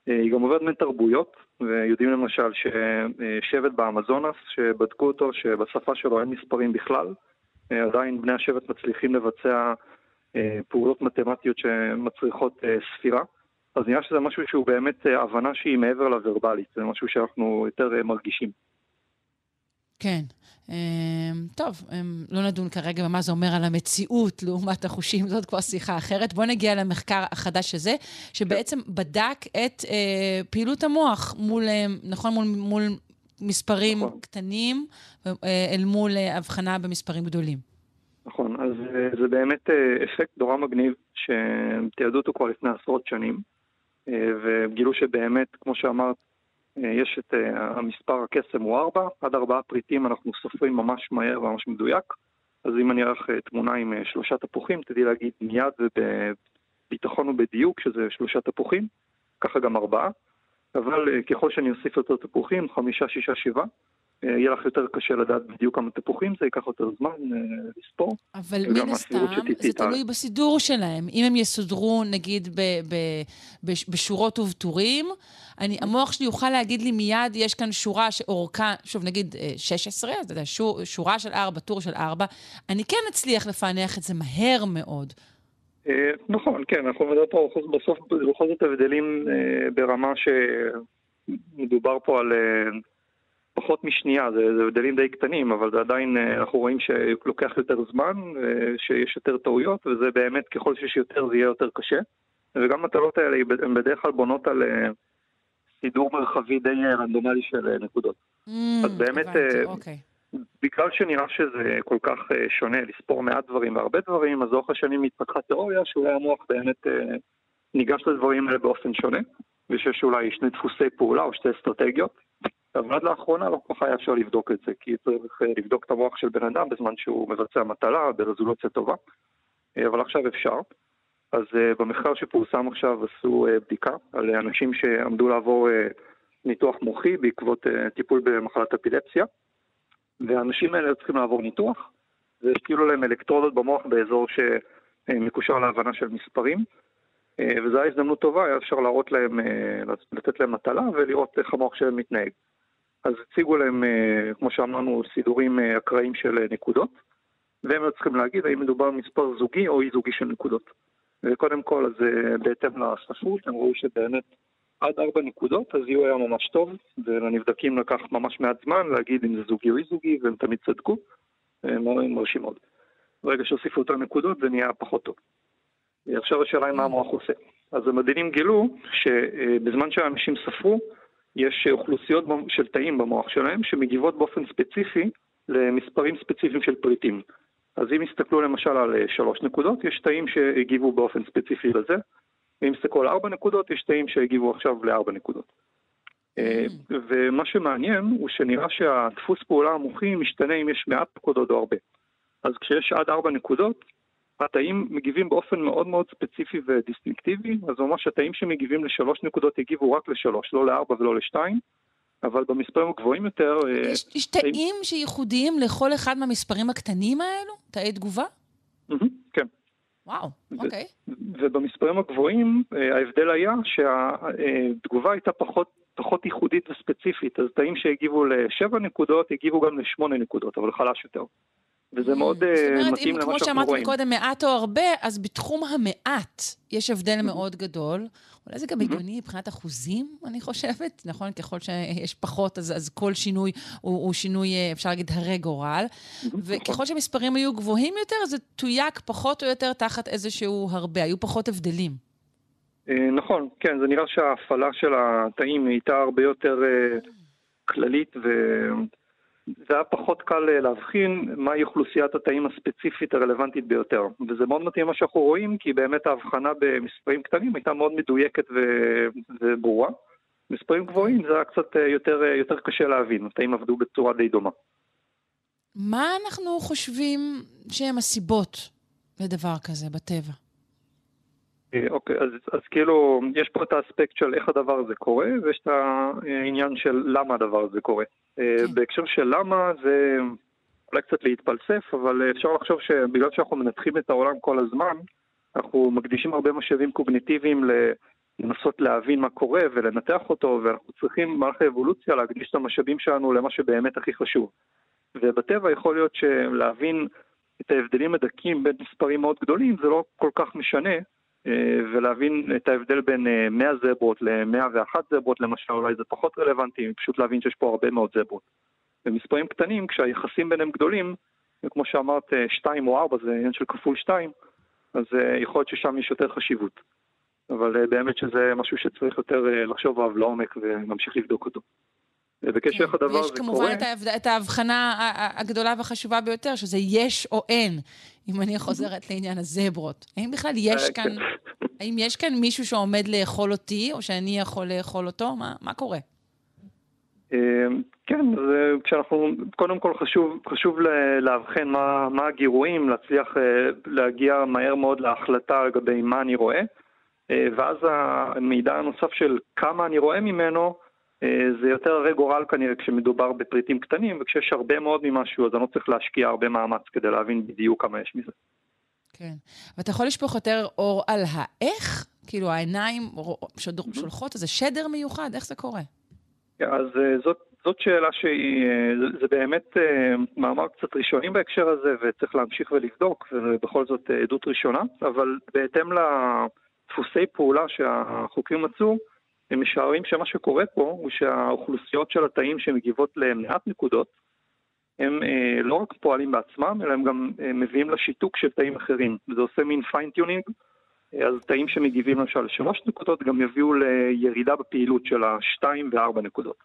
אה, היא גם עוברת בין תרבויות, ויודעים למשל ששבט באמזונס, שבדקו אותו, שבשפה שלו אין מספרים בכלל, אה, עדיין בני השבט מצליחים לבצע אה, פעולות מתמטיות שמצריכות ספירה. אז נראה שזה משהו שהוא באמת הבנה שהיא מעבר לוורבלית, זה משהו שאנחנו יותר מרגישים. כן. אמ, טוב, אמ, לא נדון כרגע במה זה אומר על המציאות לעומת החושים, זאת כבר שיחה אחרת. בואו נגיע למחקר החדש הזה, שבעצם בדק את אה, פעילות המוח מול, אה, נכון, מול, מול מספרים נכון. קטנים, אה, אל מול הבחנה במספרים גדולים. נכון, אז זה באמת אפקט נורא מגניב, שתיעדו אותו כבר לפני עשרות שנים, וגילו שבאמת, כמו שאמרת, אה, יש את uh, המספר הקסם הוא 4, עד 4 פריטים אנחנו סופרים ממש מהר וממש מדויק. אז אם אני אראה לך תמונה עם שלושה תפוחים, תדעי להגיד מיד ובביטחון ובדיוק שזה שלושה תפוחים, ככה גם ארבעה. אבל ככל שאני אוסיף יותר תפוחים, חמישה, שישה, שבעה, אה, יהיה לך יותר קשה לדעת בדיוק כמה תפוחים, זה ייקח יותר זמן אה, לספור. אבל מן הסתם, זה תלוי בסידור שלהם. אם הם יסודרו, נגיד, ב, ב, ב, בשורות ובטורים, אני, המוח שלי יוכל להגיד לי מיד, יש כאן שורה שאורכה, שוב, נגיד 16, אתה יודע, שור, שורה של 4, טור של 4, אני כן אצליח לפענח את זה מהר מאוד. אה, נכון, כן, אנחנו מדברים פה בסוף בכל זאת הבדלים ברמה שמדובר פה על פחות משנייה, זה, זה הבדלים די קטנים, אבל זה עדיין, אה, אנחנו רואים שלוקח יותר זמן, שיש יותר טעויות, וזה באמת, ככל שיש יותר זה יהיה יותר קשה. וגם המטלות האלה הן בדרך כלל בונות על אה, סידור מרחבי די אה, רנדומלי של נקודות. Mm, אז באמת, הבנתי, אוקיי. בגלל שנראה שזה כל כך שונה לספור מעט דברים והרבה דברים, אז לאורך השנים התפתחה תיאוריה שאולי המוח באמת ניגש לדברים האלה באופן שונה, ושיש אולי שני דפוסי פעולה או שתי אסטרטגיות. אבל עד לאחרונה לא כל כך היה אפשר לבדוק את זה, כי צריך אה, לבדוק את המוח של בן אדם בזמן שהוא מבצע מטלה ברזולוציה טובה, אה, אבל עכשיו אפשר. אז uh, במחקר שפורסם עכשיו עשו בדיקה על אנשים שעמדו לעבור ניתוח מוחי בעקבות טיפול במחלת אפילפסיה, והאנשים האלה צריכים לעבור ניתוח, והשתילו להם אלקטרודות במוח באזור שמקושר להבנה של מספרים, וזו הייתה הזדמנות טובה, היה אפשר להראות להם, לתת להם מטלה ולראות איך המוח שלהם מתנהג. אז הציגו להם, uh, כמו שאמרנו, סידורים uh, אקראיים של uh, נקודות, והם היו צריכים להגיד האם מדובר במספר זוגי או אי זוגי של נקודות. וקודם כל, אז אה, בהתאם לספרות, הם ראו שבאמת עד ארבע נקודות, אז יהיו היה ממש טוב, ולנבדקים לקח ממש מעט זמן להגיד אם זה זוגי או אי זוגי, והם תמיד צדקו, מרשים מאוד. ברגע שהוסיפו יותר נקודות זה נהיה פחות טוב. עכשיו השאלה היא מה המוח עושה. אז המדענים גילו שבזמן שהאנשים ספרו, יש אוכלוסיות של תאים במוח שלהם שמגיבות באופן ספציפי למספרים ספציפיים של פריטים. אז אם יסתכלו למשל על אה, שלוש נקודות, יש תאים שהגיבו באופן ספציפי לזה, ואם יסתכלו על ארבע נקודות, יש תאים שהגיבו עכשיו לארבע נקודות. אה, ומה שמעניין הוא שנראה שהדפוס פעולה המוחי משתנה אם יש מעט נקודות או הרבה. אז כשיש עד ארבע נקודות, התאים מגיבים באופן מאוד מאוד ספציפי ודיסטינקטיבי, אז ממש התאים שמגיבים לשלוש נקודות יגיבו רק לשלוש, לא לארבע ולא לשתיים, אבל במספרים הגבוהים יותר... אה, יש, יש תאים שייחודיים לכל אחד מהמספרים הקטנים האלו? תאי תגובה? כן. וואו, אוקיי. ובמספרים הגבוהים אה, ההבדל היה שהתגובה הייתה פחות, פחות ייחודית וספציפית, אז תאים שהגיבו לשבע נקודות הגיבו גם לשמונה נקודות, אבל חלש יותר. וזה mm, מאוד מתאים למה שאנחנו רואים. זאת אומרת, כמו שאמרתי קודם, מעט או הרבה, אז בתחום המעט יש הבדל mm-hmm. מאוד גדול. אולי זה גם mm-hmm. הגיוני מבחינת אחוזים, אני חושבת, [LAUGHS] נכון? ככל שיש פחות, אז, אז כל שינוי הוא, הוא שינוי, אה, אפשר להגיד, הרי גורל. Mm-hmm. וככל נכון. שהמספרים היו גבוהים יותר, זה תויק פחות או יותר תחת איזשהו הרבה. היו פחות הבדלים. אה, נכון, כן, זה נראה שההפעלה של התאים הייתה הרבה יותר כללית ו... זה היה פחות קל אה, להבחין מהי אוכלוסיית התאים הספציפית הרלוונטית ביותר. וזה מאוד מתאים מה שאנחנו רואים, כי באמת ההבחנה במספרים קטנים הייתה מאוד מדויקת ו... וברורה. מספרים גבוהים זה היה קצת אה, יותר, אה, יותר קשה להבין, התאים עבדו בצורה די דומה. מה אנחנו חושבים שהם הסיבות לדבר כזה בטבע? אוקיי, אז, אז כאילו, יש פה את האספקט של איך הדבר הזה קורה, ויש את העניין של למה הדבר הזה קורה. אה, כן. בהקשר של למה זה אולי קצת להתפלסף, אבל אפשר לחשוב שבגלל שאנחנו מנתחים את העולם כל הזמן, אנחנו מקדישים הרבה משאבים קוגניטיביים לנסות להבין מה קורה ולנתח אותו, ואנחנו צריכים במערכת האבולוציה להקדיש את המשאבים שלנו למה שבאמת הכי חשוב. ובטבע יכול להיות שלהבין את ההבדלים הדקים בין מספרים מאוד גדולים זה לא כל כך משנה, אה, ולהבין את ההבדל בין 100 אה, זברות ל-101 זברות למשל, אולי זה פחות רלוונטי, פשוט להבין שיש פה הרבה מאוד זברות. במספרים קטנים, כשהיחסים ביניהם גדולים, כמו שאמרת, 2 אה, או 4 זה עניין של כפול 2, אז יכול להיות ששם יש יותר חשיבות. אבל באמת שזה משהו שצריך יותר לחשוב עליו לעומק ולהמשיך לבדוק אותו. בקשר איך הדבר הזה קורה... ויש כמובן את ההבחנה הגדולה והחשובה ביותר, שזה יש או אין, אם אני חוזרת [LAUGHS] לעניין הזברות. האם בכלל יש אה, כאן, כן. [LAUGHS] האם יש כאן מישהו שעומד לאכול אותי, או שאני יכול לאכול אותו? מה, מה קורה? אה, כן, זה, כשאנחנו, קודם כל חשוב, חשוב לאבחן מה, מה הגירויים, להצליח אה, להגיע מהר מאוד להחלטה לגבי מה אני רואה, ואז המידע הנוסף של כמה אני רואה ממנו, אה, זה יותר הרי גורל כנראה כשמדובר בפריטים קטנים, וכשיש הרבה מאוד ממשהו אז אני לא צריך להשקיע הרבה מאמץ כדי להבין בדיוק כמה יש מזה. כן. ואתה יכול לשפוך יותר אור על האיך? כאילו העיניים שולחות איזה שדר מיוחד? איך זה קורה? כן, אז אה, זאת, זאת שאלה שהיא, אה, זה באמת מאמר קצת ראשוני בהקשר הזה, וצריך להמשיך ולבדוק, ובכל זאת עדות ראשונה, אבל בהתאם לדפוסי פעולה שהחוקרים מצאו, הם משערים שמה שקורה פה הוא שהאוכלוסיות של התאים שמגיבות למעט נקודות, הם אה, לא רק פועלים בעצמם, אלא הם גם אה, מביאים לשיתוק של תאים אחרים. וזה עושה מין fine tuning, אה, אז תאים שמגיבים למשל לשלוש נקודות גם יביאו לירידה בפעילות של השתיים וארבע נקודות.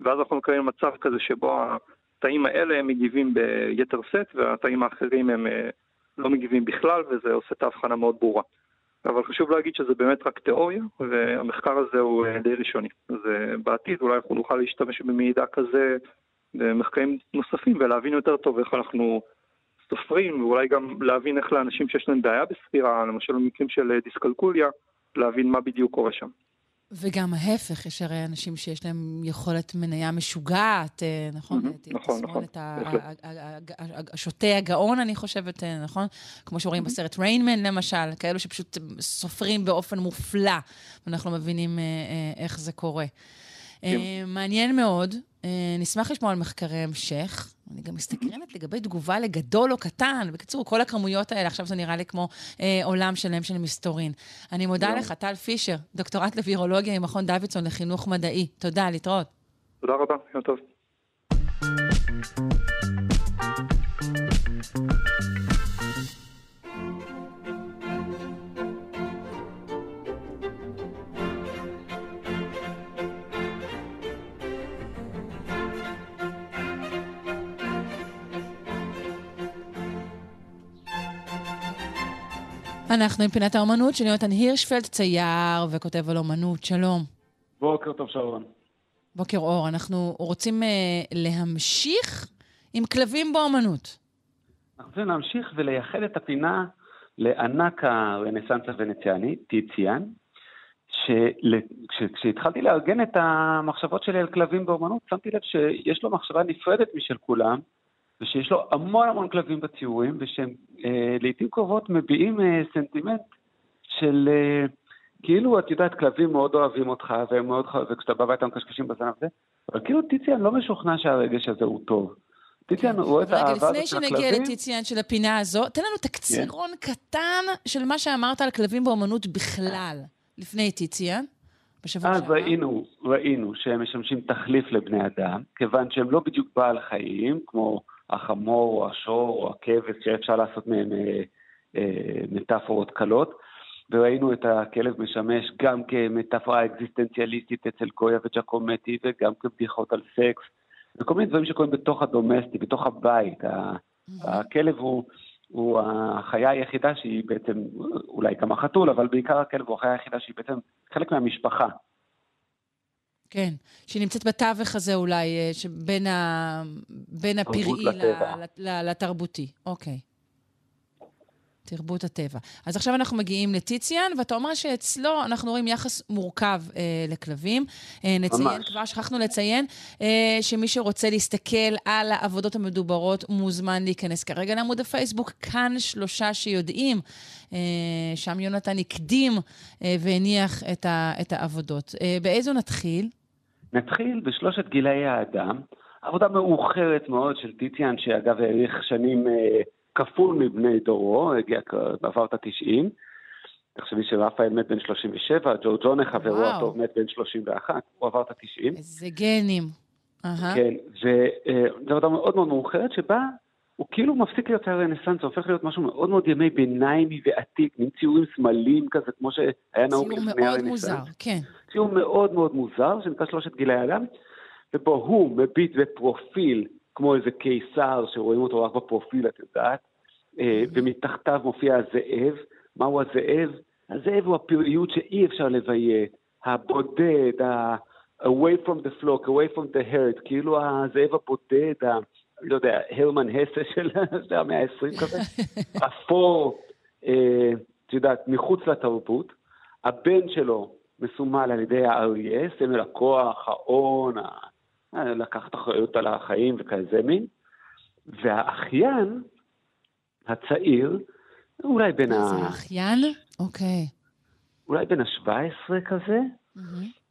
ואז אנחנו מקבלים מצב כזה שבו התאים האלה הם מגיבים ביתר שאת, והתאים האחרים הם אה, לא מגיבים בכלל, וזה עושה את ההבחנה מאוד ברורה. אבל חשוב להגיד שזה באמת רק תיאוריה, והמחקר הזה הוא אה, די ראשוני. אז אה, בעתיד אולי אנחנו נוכל להשתמש במידע כזה במחקרים נוספים ולהבין יותר טוב איך אנחנו סופרים, ואולי גם להבין איך לאנשים שיש להם בעיה בספירה, למשל במקרים של אה, דיסקלקוליה, להבין מה בדיוק קורה שם. וגם ההפך, יש הרי אנשים שיש להם יכולת מניה משוגעת, אה, נכון? נכון, נכון, השוטה הגאון, אני חושבת, אה, נכון? כמו שרואים בסרט ריינמן, למשל, כאלו שפשוט סופרים באופן מופלא, ואנחנו לא מבינים איך זה קורה. כן. מעניין מאוד, נשמח לשמוע על מחקרי המשך. אני גם מסתקרנת לגבי תגובה לגדול או קטן. בקיצור, כל הכמויות האלה, עכשיו זה נראה לי כמו אה, עולם שלם של מסתורין. אני מודה לך, טל פישר, דוקטורט לווירולוגיה עם מכון דוידסון לחינוך מדעי. תודה, להתראות. תודה רבה, יום טוב. אנחנו עם פינת האומנות של יונתן הירשפלד, צייר וכותב על אומנות. שלום. בוקר טוב, שרון. בוקר אור. אנחנו רוצים uh, להמשיך עם כלבים באומנות. אנחנו רוצים להמשיך ולייחד את הפינה לענק הרנסאנס הוונציאני, טיציאן, כשהתחלתי לארגן את המחשבות שלי על כלבים באומנות, שמתי לב שיש לו מחשבה נפרדת משל כולם, ושיש לו המון המון כלבים בציורים, ושהם אה, לעיתים קרובות מביעים אה, סנטימנט של אה, כאילו, את יודעת, כלבים מאוד אוהבים אותך, והם מאוד, וכשאתה בא ואתה מקשקשים בזנב הזה, אבל כאילו טיציאן לא משוכנע שהרגש הזה הוא טוב. טיציאן כן. רואה את האהבה הזאת של הכלבים. רגע, לפני שנגיע לטיציאן של הפינה הזו, תן לנו תקצירון כן. קטן של מה שאמרת על כלבים באומנות בכלל, לפני טיציאן. בשבוע שעבר. אז ראינו, ראינו שהם משמשים תחליף לבני אדם, כיוון שהם לא בדיוק בעל חיים, כמו החמור או השור או הכבש, שאפשר לעשות מהם אה, אה, מטאפורות קלות. וראינו את הכלב משמש גם כמטאפורה אקזיסטנציאליסטית אצל גויה וג'קומטי, וגם כבדיחות על סקס, וכל מיני דברים שקורים בתוך הדומסטי, בתוך הבית. הכלב הוא, הוא החיה היחידה שהיא בעצם, אולי גם החתול, אבל בעיקר הכלב הוא החיה היחידה שהיא בעצם חלק מהמשפחה. כן, שהיא נמצאת בתווך הזה אולי, אה, שבין ה... בין הפראי לתרבותי. אוקיי. תרבות הטבע. אז עכשיו אנחנו מגיעים לטיציאן, ואתה אומר שאצלו אנחנו רואים יחס מורכב אה, לכלבים. אה, נציין, ממש. כבר שכחנו לציין, אה, שמי שרוצה להסתכל על העבודות המדוברות מוזמן להיכנס כרגע לעמוד הפייסבוק, כאן שלושה שיודעים. אה, שם יונתן הקדים אה, והניח את, ה, את העבודות. אה, באיזו נתחיל? נתחיל בשלושת גילאי האדם, עבודה מאוחרת מאוד של טיטיאן, שאגב האריך שנים אה, כפול מבני דורו, הגיע, עבר את ה-90. תחשבי שרפאל מת בן 37, ג'ורג'ונה חברו הטוב מת בן 31, הוא עבר את ה-90. איזה גנים. כן, וזו אה, עבודה מאוד מאוד מאוחרת שבה הוא כאילו מפסיק להיות הרנסאנס, זה הופך להיות משהו מאוד מאוד ימי ביניימי ועתיק, מין ציורים סמלים כזה, כמו שהיה נהוג לפני הרנסאנס. ציור מאוד מוזר, כן. ציור מאוד מאוד מוזר, שנקרא שלושת גילי האדם, ובו הוא מביט בפרופיל, כמו איזה קיסר, שרואים אותו רק בפרופיל, את יודעת, אה, ומתחתיו מופיע הזאב. מהו הזאב? הזאב הוא הפראיות שאי אפשר לביית, הבודד, ה- away from the flock, away from the herd, כאילו הזאב הבודד, לא יודע, הרמן הסה של [LAUGHS] המאה ה-20 כזה, [LAUGHS] אפור, אה, את יודעת, מחוץ לתרבות. הבן שלו מסומל על ידי האריה, סמל הכוח, ההון, אה, לקחת אחריות על החיים וכזה מין. והאחיין, הצעיר, אולי בין ה... זה אחיין? אוקיי. אולי בין ה-17 כזה,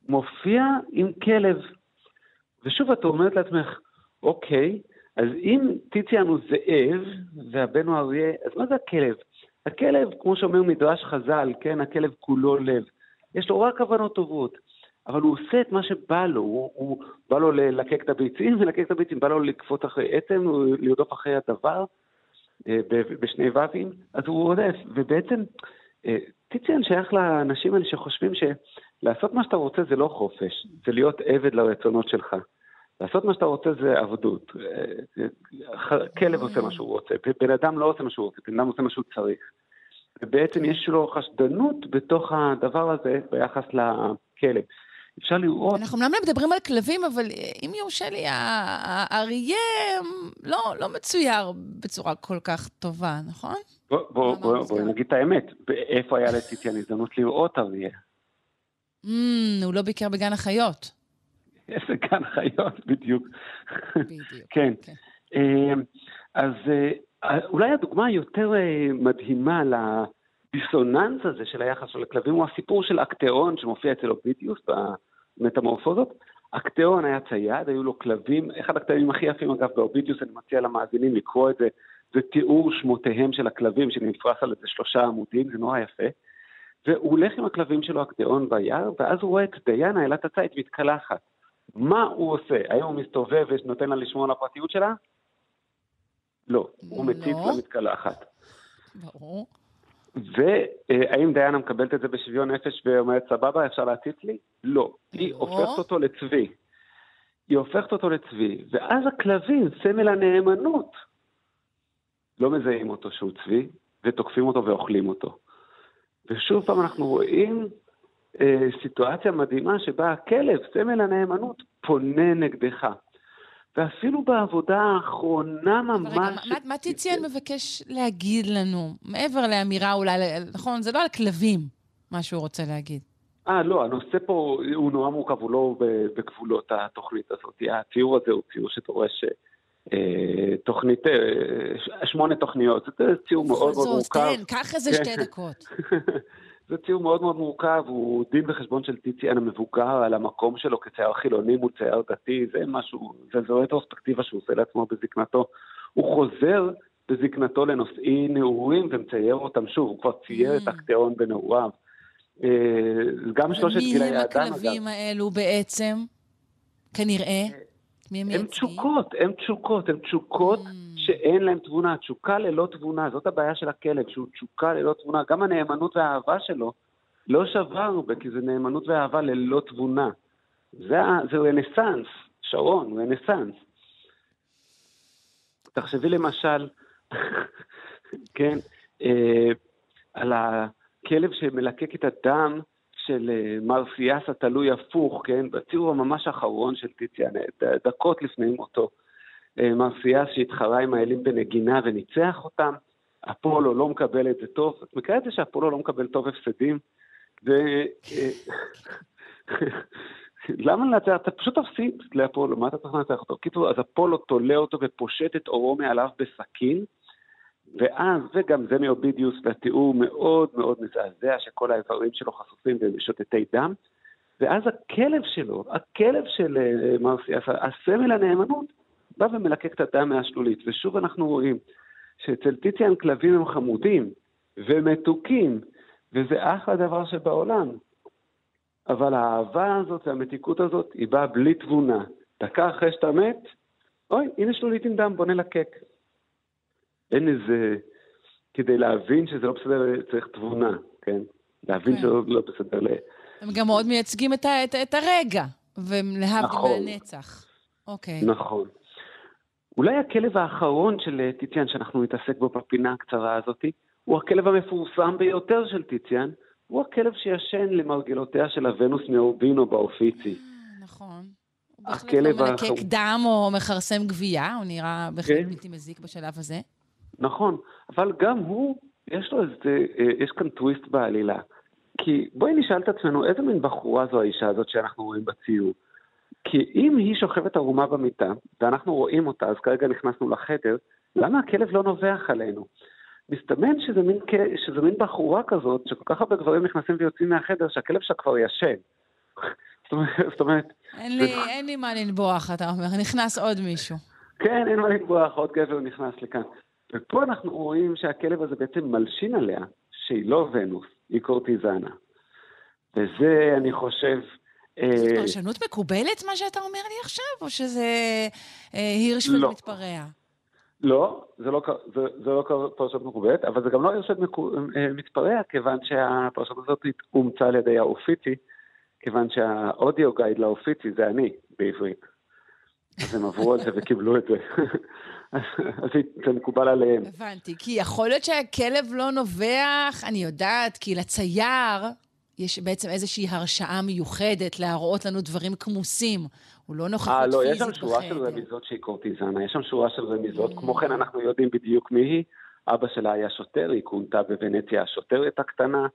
מופיע עם כלב. ושוב, את אומרת לעצמך, אוקיי, אז אם טיציאן הוא זאב והבן הוא אריה, אז מה זה הכלב? הכלב, כמו שאומר מדרש חז"ל, כן, הכלב כולו לב. יש לו רק כוונות טובות, אבל הוא עושה את מה שבא לו, הוא, הוא בא לו ללקק את הביצים, [LAUGHS] ולקק את הביצים, בא לו לקפוץ אחרי עצם, לרדוף אחרי הדבר, אה, בשני ו"ים, אז הוא רודף, ובעצם אה, טיציאן שייך לאנשים האלה שחושבים שלעשות מה שאתה רוצה זה לא חופש, זה להיות עבד לרצונות שלך. לעשות מה שאתה רוצה זה עבדות. אה, כלב עושה מה שהוא רוצה, בן אדם לא עושה מה שהוא רוצה, בן אדם עושה מה שהוא צריך. ובעצם יש לו חשדנות בתוך הדבר הזה ביחס לכלב. אפשר לראות... אנחנו אומנם מדברים על כלבים, אבל אם יורשה לי, האריה לא, לא מצויר בצורה כל כך טובה, נכון? בואי בוא, בוא, בוא נגיד את האמת, איפה היה לטיטיאן הזדמנות לראות אריה? Mm, הוא לא ביקר בגן החיות. איזה גן חיות, בדיוק. בדיוק. כן. כן. אמ, אז אה, אולי הדוגמה היותר אה, מדהימה לדיסוננס הזה של היחס של הכלבים הוא הסיפור של אקטאון שמופיע אצל אובידיוס במטמורפוזות. אקטאון היה צייד, היו לו כלבים, אחד הקטעים הכי יפים אגב באובידיוס, אני מציע למאזינים לקרוא את זה, זה תיאור שמותיהם של הכלבים שנפרס על איזה שלושה עמודים, זה נורא יפה. והוא הולך עם הכלבים שלו, אקטאון ביער, ואז הוא רואה את דיאנה, אלת הציד, מתקלחת. מה הוא עושה? האם הוא מסתובב ונותן לה לשמור על הפרטיות שלה? לא, הוא לא. מציץ למתקלחת. ברור. והאם דיאנה מקבלת את זה בשוויון נפש ואומרת, סבבה, אפשר להציץ לי? לא. היא לא. הופכת אותו לצבי. היא הופכת אותו לצבי, ואז הכלבים, סמל הנאמנות, לא מזהים אותו שהוא צבי, ותוקפים אותו ואוכלים אותו. ושוב פעם אנחנו רואים אה, סיטואציה מדהימה שבה הכלב, סמל הנאמנות, פונה נגדך. ואפילו בעבודה האחרונה ממש... רגע, מה, מה טיציאן מבקש להגיד לנו? מעבר לאמירה אולי, נכון, זה לא על כלבים, מה שהוא רוצה להגיד. אה, לא, הנושא פה הוא נורא מורכב, הוא לא בגבולות התוכנית הזאת. הציור הזה הוא ציור שדורש אה, תוכנית, אה, שמונה תוכניות. זה ציור מאוד מאוד מורכב. קח איזה שתי כן. דקות. [LAUGHS] זה ציור מאוד מאוד מורכב, הוא דין וחשבון של טיציאן המבוגר על המקום שלו כצייר חילוני מול צייר דתי, זה משהו, זה זו רטרוספקטיבה שהוא עושה לעצמו בזקנתו. הוא חוזר בזקנתו לנושאי נעורים ומצייר אותם שוב, הוא כבר צייר את mm. אקטאון בנעוריו. אה, גם שלושת גילי האדם, אגב. ומי הם הכלבים האלו בעצם? כנראה. מי הם הם תשוקות, הם תשוקות, הם תשוקות. שאין להם תבונה, תשוקה ללא תבונה, זאת הבעיה של הכלב, שהוא תשוקה ללא תבונה. גם הנאמנות והאהבה שלו לא שווה הרבה, כי זה נאמנות ואהבה ללא תבונה. זה, זה רנסאנס, שרון, רנסאנס. תחשבי למשל, [LAUGHS] כן, אה, על הכלב שמלקק את הדם של אה, מרסיאס התלוי הפוך, כן, בציור הממש האחרון של טיציאן, דקות לפני מותו. אה, מרסיאס שהתחרה עם האלים בנגינה וניצח אותם, אפולו לא מקבל את זה טוב. את מכירה את זה שאפולו לא מקבל טוב הפסדים? ו... אה, [LAUGHS] למה לנצח? אתה פשוט תפסיד לאפולו, מה אתה צריך לנצח אותו? קיצור, אז אפולו תולה אותו ופושט את אורו מעליו בסכין, ואז, וגם זה מאובידיוס, והתיאור מאוד מאוד מזעזע שכל האיברים שלו חשופים ושותתי דם, ואז הכלב שלו, הכלב של אה, מרסיאס, הסמל הנאמנות, בא ומלקק את הדם מהשלולית. ושוב אנחנו רואים שאצל טיציאן כלבים הם חמודים ומתוקים, וזה אחלה דבר שבעולם. אבל האהבה הזאת והמתיקות הזאת היא באה בלי תבונה. דקה אחרי שאתה מת, אוי, הנה שלולית עם דם, בוא נלקק. אין איזה... כדי להבין שזה לא בסדר צריך תבונה, כן? להבין כן. שזה לא בסדר. הם גם מאוד מייצגים את, ה, את, את הרגע, ולהבדיל נכון. מהנצח. אוקיי. נכון. אולי הכלב האחרון של אה, טיציאן שאנחנו נתעסק בו בפינה הקצרה הזאת, הוא הכלב המפורסם ביותר של טיציאן, הוא הכלב שישן למרגלותיה של הוונוס מאורבינו באופיצי. אה, נכון. הוא בהחלט לא מלקק דם או מכרסם גבייה, הוא נראה בהחלט כן. בלתי מזיק בשלב הזה. נכון, אבל גם הוא, יש לו איזה, אה, יש כאן טוויסט בעלילה. כי בואי נשאל את עצמנו, איזה מין בחורה זו האישה הזאת שאנחנו רואים בציור? כי אם היא שוכבת ערומה במיטה, ואנחנו רואים אותה, אז כרגע נכנסנו לחדר, למה הכלב לא נובח עלינו? מסתמן שזה מין, שזה מין בחורה כזאת, שכל כך הרבה גברים נכנסים ויוצאים מהחדר, שהכלב שלה כבר ישן. [LAUGHS] זאת אומרת... אין לי, זה... אין לי מה לנבוח, אתה אומר, נכנס עוד מישהו. כן, אין מה לנבוח, עוד גבר נכנס לכאן. ופה אנחנו רואים שהכלב הזה בעצם מלשין עליה, שהיא לא ונוס, היא קורטיזנה. וזה, אני חושב, זו אה, פרשנות מקובלת, מה שאתה אומר לי עכשיו, או שזה אה, הירש לא. ומתפרע? לא, זה לא, זה, זה לא פרשנות מקובלת, אבל זה גם לא הירש אה, מתפרע, כיוון שהפרשנות הזאת אומצה על ידי האופיצי, כיוון שהאודיו גייד לאופיצי זה אני, בעברית. אז הם עברו על זה וקיבלו את זה. [LAUGHS] אז זה מקובל עליהם. הבנתי, כי יכול להיות שהכלב לא נובח, אני יודעת, כי לצייר יש בעצם איזושהי הרשאה מיוחדת להראות לנו דברים כמוסים. הוא לא נוכחות פיזית בחדר. אה, לא, יש שם שורה של רמיזות שהיא קורטיזנה, יש שם שורה של רמיזות. כמו כן, אנחנו יודעים בדיוק מי היא. אבא שלה היה שוטר, היא כונתה בוונציה השוטרת הקטנה.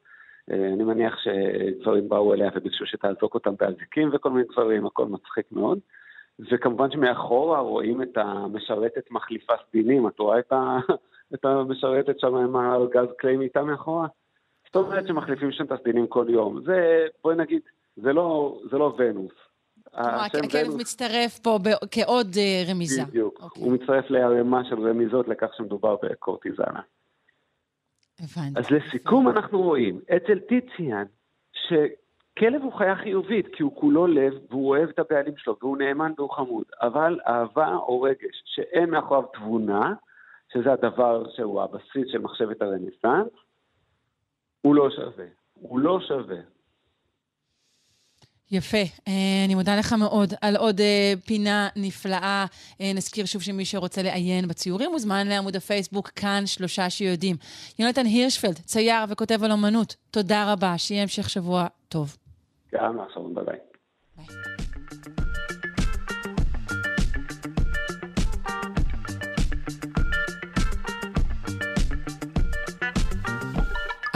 אה, אני מניח שגברים באו אליה וביקשו שתעזוק אותם באזיקים וכל מיני דברים, הכל מצחיק מאוד. וכמובן שמאחורה רואים את המשרתת מחליפה סדינים, את רואה את, ה... [LAUGHS] את המשרתת שם עם הגז קליי מיטה מאחורה? זאת אומרת שמחליפים שם את הסדינים כל יום. זה, בואי נגיד, זה לא, זה לא ונוס. הכלב מצטרף פה כעוד uh, רמיזה. בדיוק. Okay. אוקיי. הוא מצטרף לערימה של רמיזות לכך שמדובר בקורטיזנה. הבנתי. אז לסיכום אנחנו רואים, אצל טיציאן, שכלב הוא חיה חיובית, כי הוא כולו לב, והוא אוהב את הבעלים שלו, והוא נאמן והוא חמוד, אבל אהבה או רגש שאין מאחוריו תבונה, שזה הדבר שהוא הבסיס של מחשבת הרנסאנס, הוא לא שווה. הוא לא שווה. יפה. אה, אני מודה לך מאוד על עוד אה, פינה נפלאה. אה, נזכיר שוב שמי שרוצה לעיין בציורים מוזמן לעמוד הפייסבוק כאן שלושה שיודעים. יונתן הירשפלד, צייר וכותב על אומנות, תודה רבה, שיהיה המשך שבוע טוב. גם עכשיו, ביי ביי.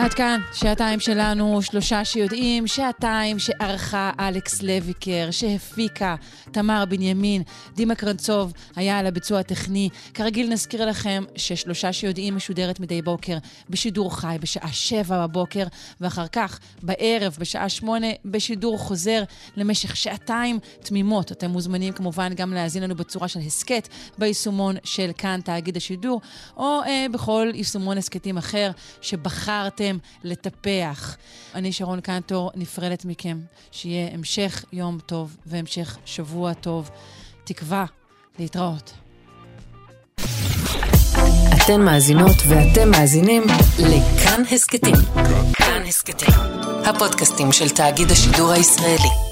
עד כאן, שעתיים שלנו, שלושה שיודעים, שעתיים שערכה אלכס לויקר, שהפיקה תמר בנימין, דימה קרנצוב היה על הביצוע הטכני. כרגיל נזכיר לכם ששלושה שיודעים משודרת מדי בוקר בשידור חי בשעה שבע בבוקר, ואחר כך בערב בשעה שמונה בשידור חוזר למשך שעתיים תמימות. אתם מוזמנים כמובן גם להאזין לנו בצורה של הסכת ביישומון של כאן תאגיד השידור, או אה, בכל יישומון הסכתים אחר שבחרתם. לטפח. אני שרון קנטור נפרדת מכם. שיהיה המשך יום טוב והמשך שבוע טוב. תקווה להתראות. אתן מאזינות ואתם מאזינים לכאן הסכתים. כאן הסכתים, הפודקאסטים של תאגיד השידור הישראלי.